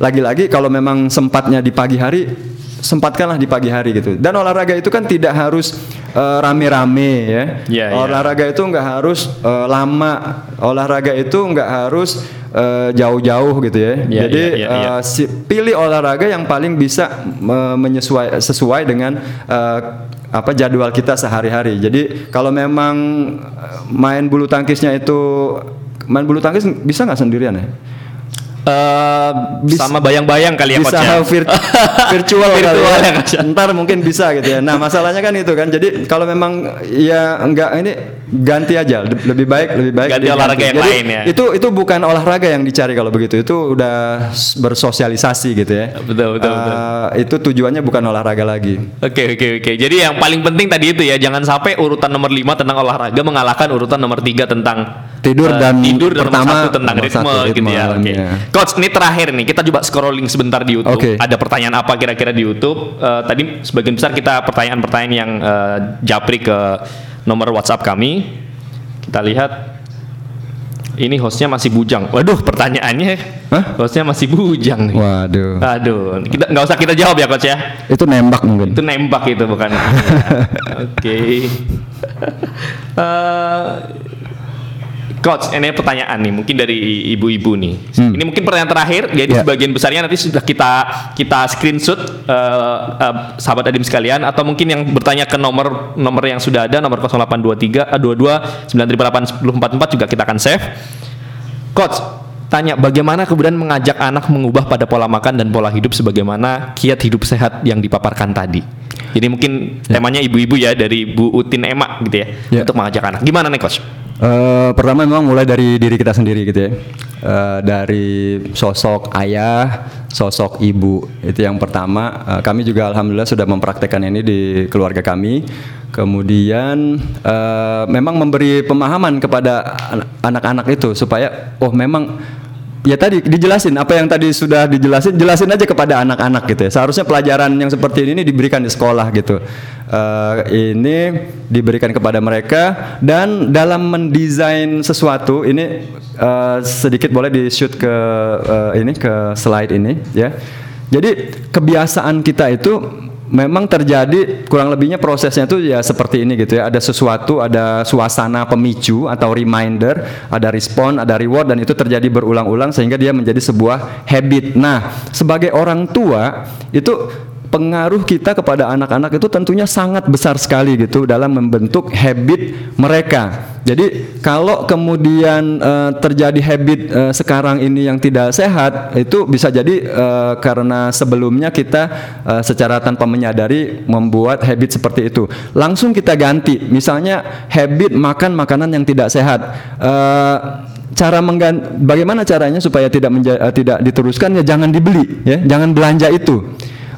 lagi-lagi kalau memang sempatnya di pagi hari sempatkanlah di pagi hari gitu. Dan olahraga itu kan tidak harus eh, rame-rame ya. Iya, iya. olahraga itu nggak harus eh, lama. Olahraga itu nggak harus eh, jauh-jauh gitu ya. Iya, Jadi iya, iya. eh, si- pilih olahraga yang paling bisa me- menyesuai sesuai dengan eh, apa jadwal kita sehari-hari. Jadi kalau memang main bulu tangkisnya itu main bulu tangkis bisa nggak sendirian ya? Eh, sama bayang-bayang kali ya bisa coach ya. <laughs> vir- <laughs> virtual, kali Virtual ya. ya, Coach. Ntar mungkin bisa gitu ya. Nah masalahnya kan itu kan. Jadi kalau memang ya enggak ini ganti aja. Lebih baik lebih baik Ganti olahraga yang Jadi, lain ya. Itu itu bukan olahraga yang dicari kalau begitu. Itu udah bersosialisasi gitu ya. Betul, betul, betul. Eh, Itu tujuannya bukan olahraga lagi. Oke oke oke. Jadi yang paling penting tadi itu ya jangan sampai urutan nomor 5 tentang olahraga mengalahkan urutan nomor 3 tentang Tidur eh, dan tidur dan pertama, nomor satu tentang nomor ritme, satu, gitu ritme ya. Oke. alamnya. Coach, ini terakhir nih kita coba scrolling sebentar di YouTube. Oke. Ada pertanyaan apa kira-kira di YouTube? Eh, tadi sebagian besar kita pertanyaan-pertanyaan yang eh, japri ke nomor WhatsApp kami. Kita lihat ini hostnya masih bujang. Waduh, pertanyaannya Hah? hostnya masih bujang nih. Waduh. Aduh, kita nggak usah kita jawab ya coach ya. Itu nembak mungkin. Itu nembak itu bukan. <laughs> Oke. <laughs> Eh, Coach, ini pertanyaan nih, mungkin dari ibu-ibu nih. Hmm. Ini mungkin pertanyaan terakhir, jadi Ya. sebagian besarnya nanti sudah kita kita screenshot eh, eh, sahabat adim sekalian, atau mungkin yang bertanya ke nomor nomor yang sudah ada, nomor 0823 eh, 22 938 juga kita akan save. Coach, tanya bagaimana kemudian mengajak anak mengubah pada pola makan dan pola hidup sebagaimana kiat hidup sehat yang dipaparkan tadi. Jadi mungkin temanya ibu-ibu ya dari Bu Utin Emak gitu ya, Ya. untuk mengajak anak. Gimana nih coach? Eh, pertama memang mulai dari diri kita sendiri gitu ya. Eh, dari sosok ayah, sosok ibu itu yang pertama. Eh, kami juga alhamdulillah sudah mempraktekkan ini di keluarga kami. Kemudian eh, memang memberi pemahaman kepada an- anak-anak itu supaya oh memang Ya tadi dijelasin apa yang tadi sudah dijelasin, jelasin aja kepada anak-anak gitu ya. Seharusnya pelajaran yang seperti ini diberikan di sekolah gitu. Eh, ini diberikan kepada mereka dan dalam mendesain sesuatu ini eh, sedikit boleh di shoot ke eh, ini ke slide ini ya. Jadi kebiasaan kita itu memang terjadi kurang lebihnya prosesnya itu ya seperti ini gitu ya. Ada sesuatu ada suasana pemicu atau reminder ada respon ada reward dan itu terjadi berulang-ulang sehingga dia menjadi sebuah habit. Nah sebagai orang tua itu pengaruh kita kepada anak-anak itu tentunya sangat besar sekali gitu dalam membentuk habit mereka. Jadi kalau kemudian eh, terjadi habit eh, sekarang ini yang tidak sehat itu bisa jadi eh, karena sebelumnya kita eh, secara tanpa menyadari membuat habit seperti itu. Langsung kita ganti. Misalnya habit makan makanan yang tidak sehat. Eh, cara menggan bagaimana caranya supaya tidak menja- tidak diteruskan ya jangan dibeli ya, jangan belanja itu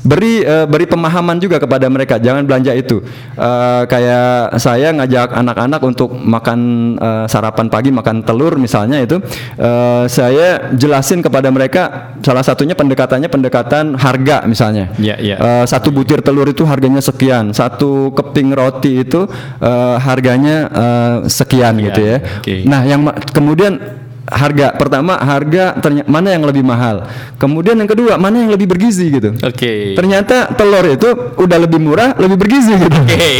beri eh, beri pemahaman juga kepada mereka jangan belanja itu Eh, kayak saya ngajak anak-anak untuk makan eh, sarapan pagi makan telur misalnya itu eh, saya jelasin kepada mereka salah satunya pendekatannya pendekatan harga misalnya Iya, iya. Eh, satu butir telur itu harganya sekian satu keping roti itu eh, harganya eh, sekian gitu ya oke. nah yang kemudian harga pertama harga ternyata mana yang lebih mahal kemudian yang kedua mana yang lebih bergizi gitu Oke. Ternyata telur itu udah lebih murah, lebih bergizi gitu. Oke.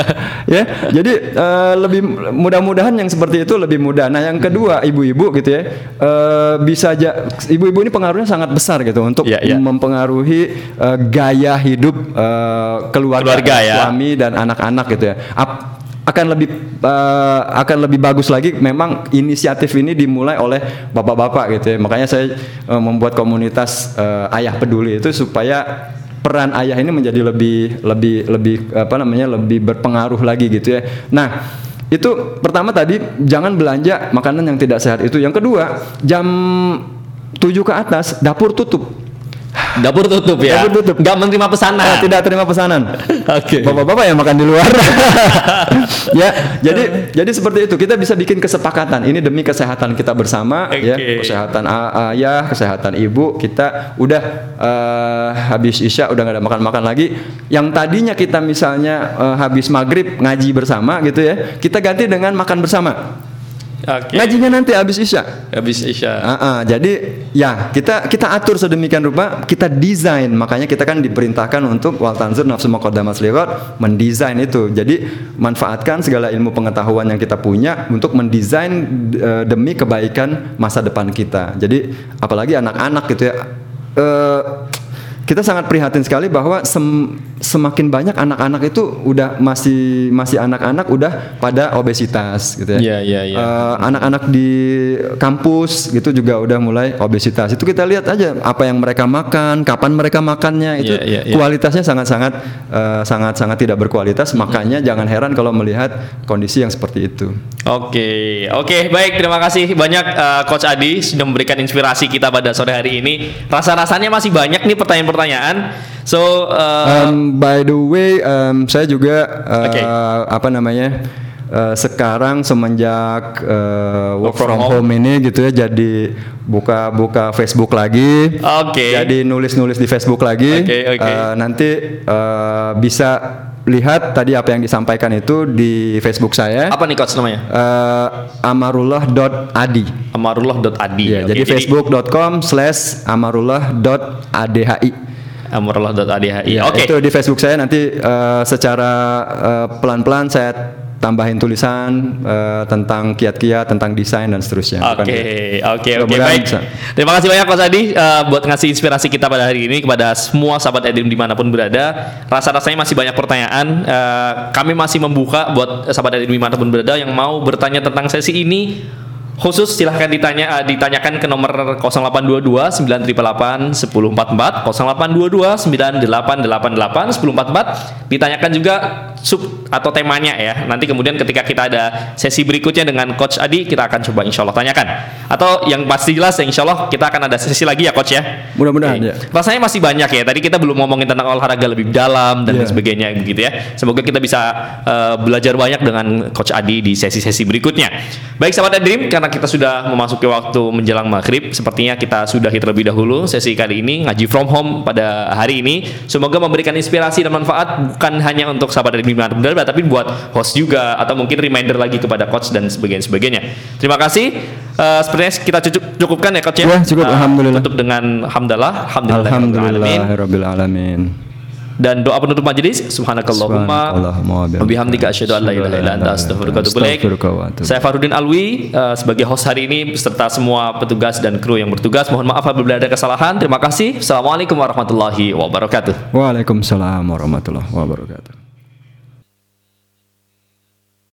<laughs> ya, jadi eh, lebih mudah-mudahan yang seperti itu lebih mudah. Nah, yang kedua ibu-ibu gitu ya, eh, bisa aja ibu-ibu ini pengaruhnya sangat besar gitu untuk Iya, iya. mempengaruhi eh, gaya hidup eh, keluarga, Keluarga, ya. suami dan anak-anak gitu ya. Ap- akan lebih eh, akan lebih bagus lagi memang inisiatif ini dimulai oleh bapak-bapak gitu ya. Makanya saya eh, membuat komunitas eh, ayah peduli itu supaya peran ayah ini menjadi lebih lebih lebih apa namanya lebih berpengaruh lagi gitu ya. Nah, itu pertama tadi jangan belanja makanan yang tidak sehat itu. Yang kedua, jam 7 ke atas dapur tutup. Dapur tutup ya. Dapur tutup. Gak menerima pesanan. Ah, tidak terima pesanan. Oke. Bapak-bapak yang makan di luar. <laughs> ya, jadi jadi seperti itu. Kita bisa bikin kesepakatan. Ini demi kesehatan kita bersama ya, Oke. kesehatan ayah, kesehatan ibu. Kita udah eh, habis isya udah gak ada makan-makan lagi. Yang tadinya kita misalnya eh, habis maghrib ngaji bersama gitu ya, kita ganti dengan makan bersama. Oke. Ngajinya nanti habis isya. Habis Isya. Ah, ah, jadi ya kita kita atur sedemikian rupa, kita desain. Makanya kita kan diperintahkan untuk wal tanzur nafsu maqaddamas liqat mendesain itu. Jadi manfaatkan segala ilmu pengetahuan yang kita punya untuk mendesain eh, demi kebaikan masa depan kita. Jadi apalagi anak-anak gitu ya. Eh, kita sangat prihatin sekali bahwa sem- semakin banyak anak-anak itu udah masih masih anak-anak udah pada obesitas gitu ya. iya, iya. Eh, anak-anak di kampus gitu juga udah mulai obesitas. Itu kita lihat aja apa yang mereka makan, kapan mereka makannya itu Iya, iya, iya. kualitasnya sangat-sangat eh, sangat-sangat tidak berkualitas. Makanya jangan heran kalau melihat kondisi yang seperti itu. Oke, oke, baik. Terima kasih banyak eh, Coach Adi sudah memberikan inspirasi kita pada sore hari ini. Rasa-rasanya masih banyak nih pertanyaan-pertanyaan. So, eh, Um, by the way, um, saya juga uh, Oke. apa namanya uh, sekarang semenjak uh, work, from from, home. home. ini gitu ya, jadi buka-buka Facebook lagi. Oke. Jadi nulis-nulis di Facebook lagi. Oke, oke. Uh, nanti uh, bisa lihat tadi apa yang disampaikan itu di Facebook saya. apa nih Coach namanya? Uh, amarullah.adi. Amarullah.adi. Ya, Oke, jadi facebook.com slash Amarullah.adhi. Ya, Oke. itu di Facebook saya nanti eh, secara eh, pelan-pelan saya tambahin tulisan eh, tentang kiat-kiat, tentang desain dan seterusnya. Oke, oke, oke, baik. bisa. Terima kasih banyak Mas Adi eh, buat ngasih inspirasi kita pada hari ini kepada semua sahabat Edim di mana pun berada. Rasa-rasanya masih banyak pertanyaan. Eh, kami masih membuka buat sahabat Edim di mana pun berada yang mau bertanya tentang sesi ini. Khusus silahkan ditanya eh, ditanyakan ke nomor 0822 988 1044 0822 9888 1044 ditanyakan juga sub atau temanya ya. Nanti kemudian ketika kita ada sesi berikutnya dengan Coach Adi kita akan coba insya Allah tanyakan. Atau yang pasti jelas ya insya Allah kita akan ada sesi lagi ya Coach ya? Mudah-mudahan, ya. rasanya masih banyak ya. Tadi kita belum ngomongin tentang olahraga lebih dalam dan lain sebagainya begitu ya. Semoga kita bisa eh, belajar banyak dengan Coach Adi di sesi-sesi berikutnya. Baik sahabat Dream karena kita sudah memasuki waktu menjelang maghrib sepertinya kita sudahi terlebih dahulu sesi kali ini ngaji from home pada hari ini semoga memberikan inspirasi dan manfaat bukan hanya untuk sahabat Dream di mana pun berada tapi buat host juga atau mungkin reminder lagi kepada coach dan sebagainya sebagainya terima kasih Eh, sepertinya kita cukup cukupkan ya coach ya Ya, cukup. Eh, Alhamdulillah. tutup dengan hamdalah alhamdulillah Alhamdulillahirabbil alamin. Dan doa penutup majelis subhanakallahumma wa bihamdika asyhadu an la ilaha illa anta astaghfiruka wa atubu ilaik. Saya Farudin Alwi eh, sebagai host hari ini beserta semua petugas dan kru yang bertugas. Mohon maaf apabila ada kesalahan. Terima kasih. Assalamualaikum warahmatullahi wabarakatuh. Waalaikumsalam warahmatullahi wabarakatuh.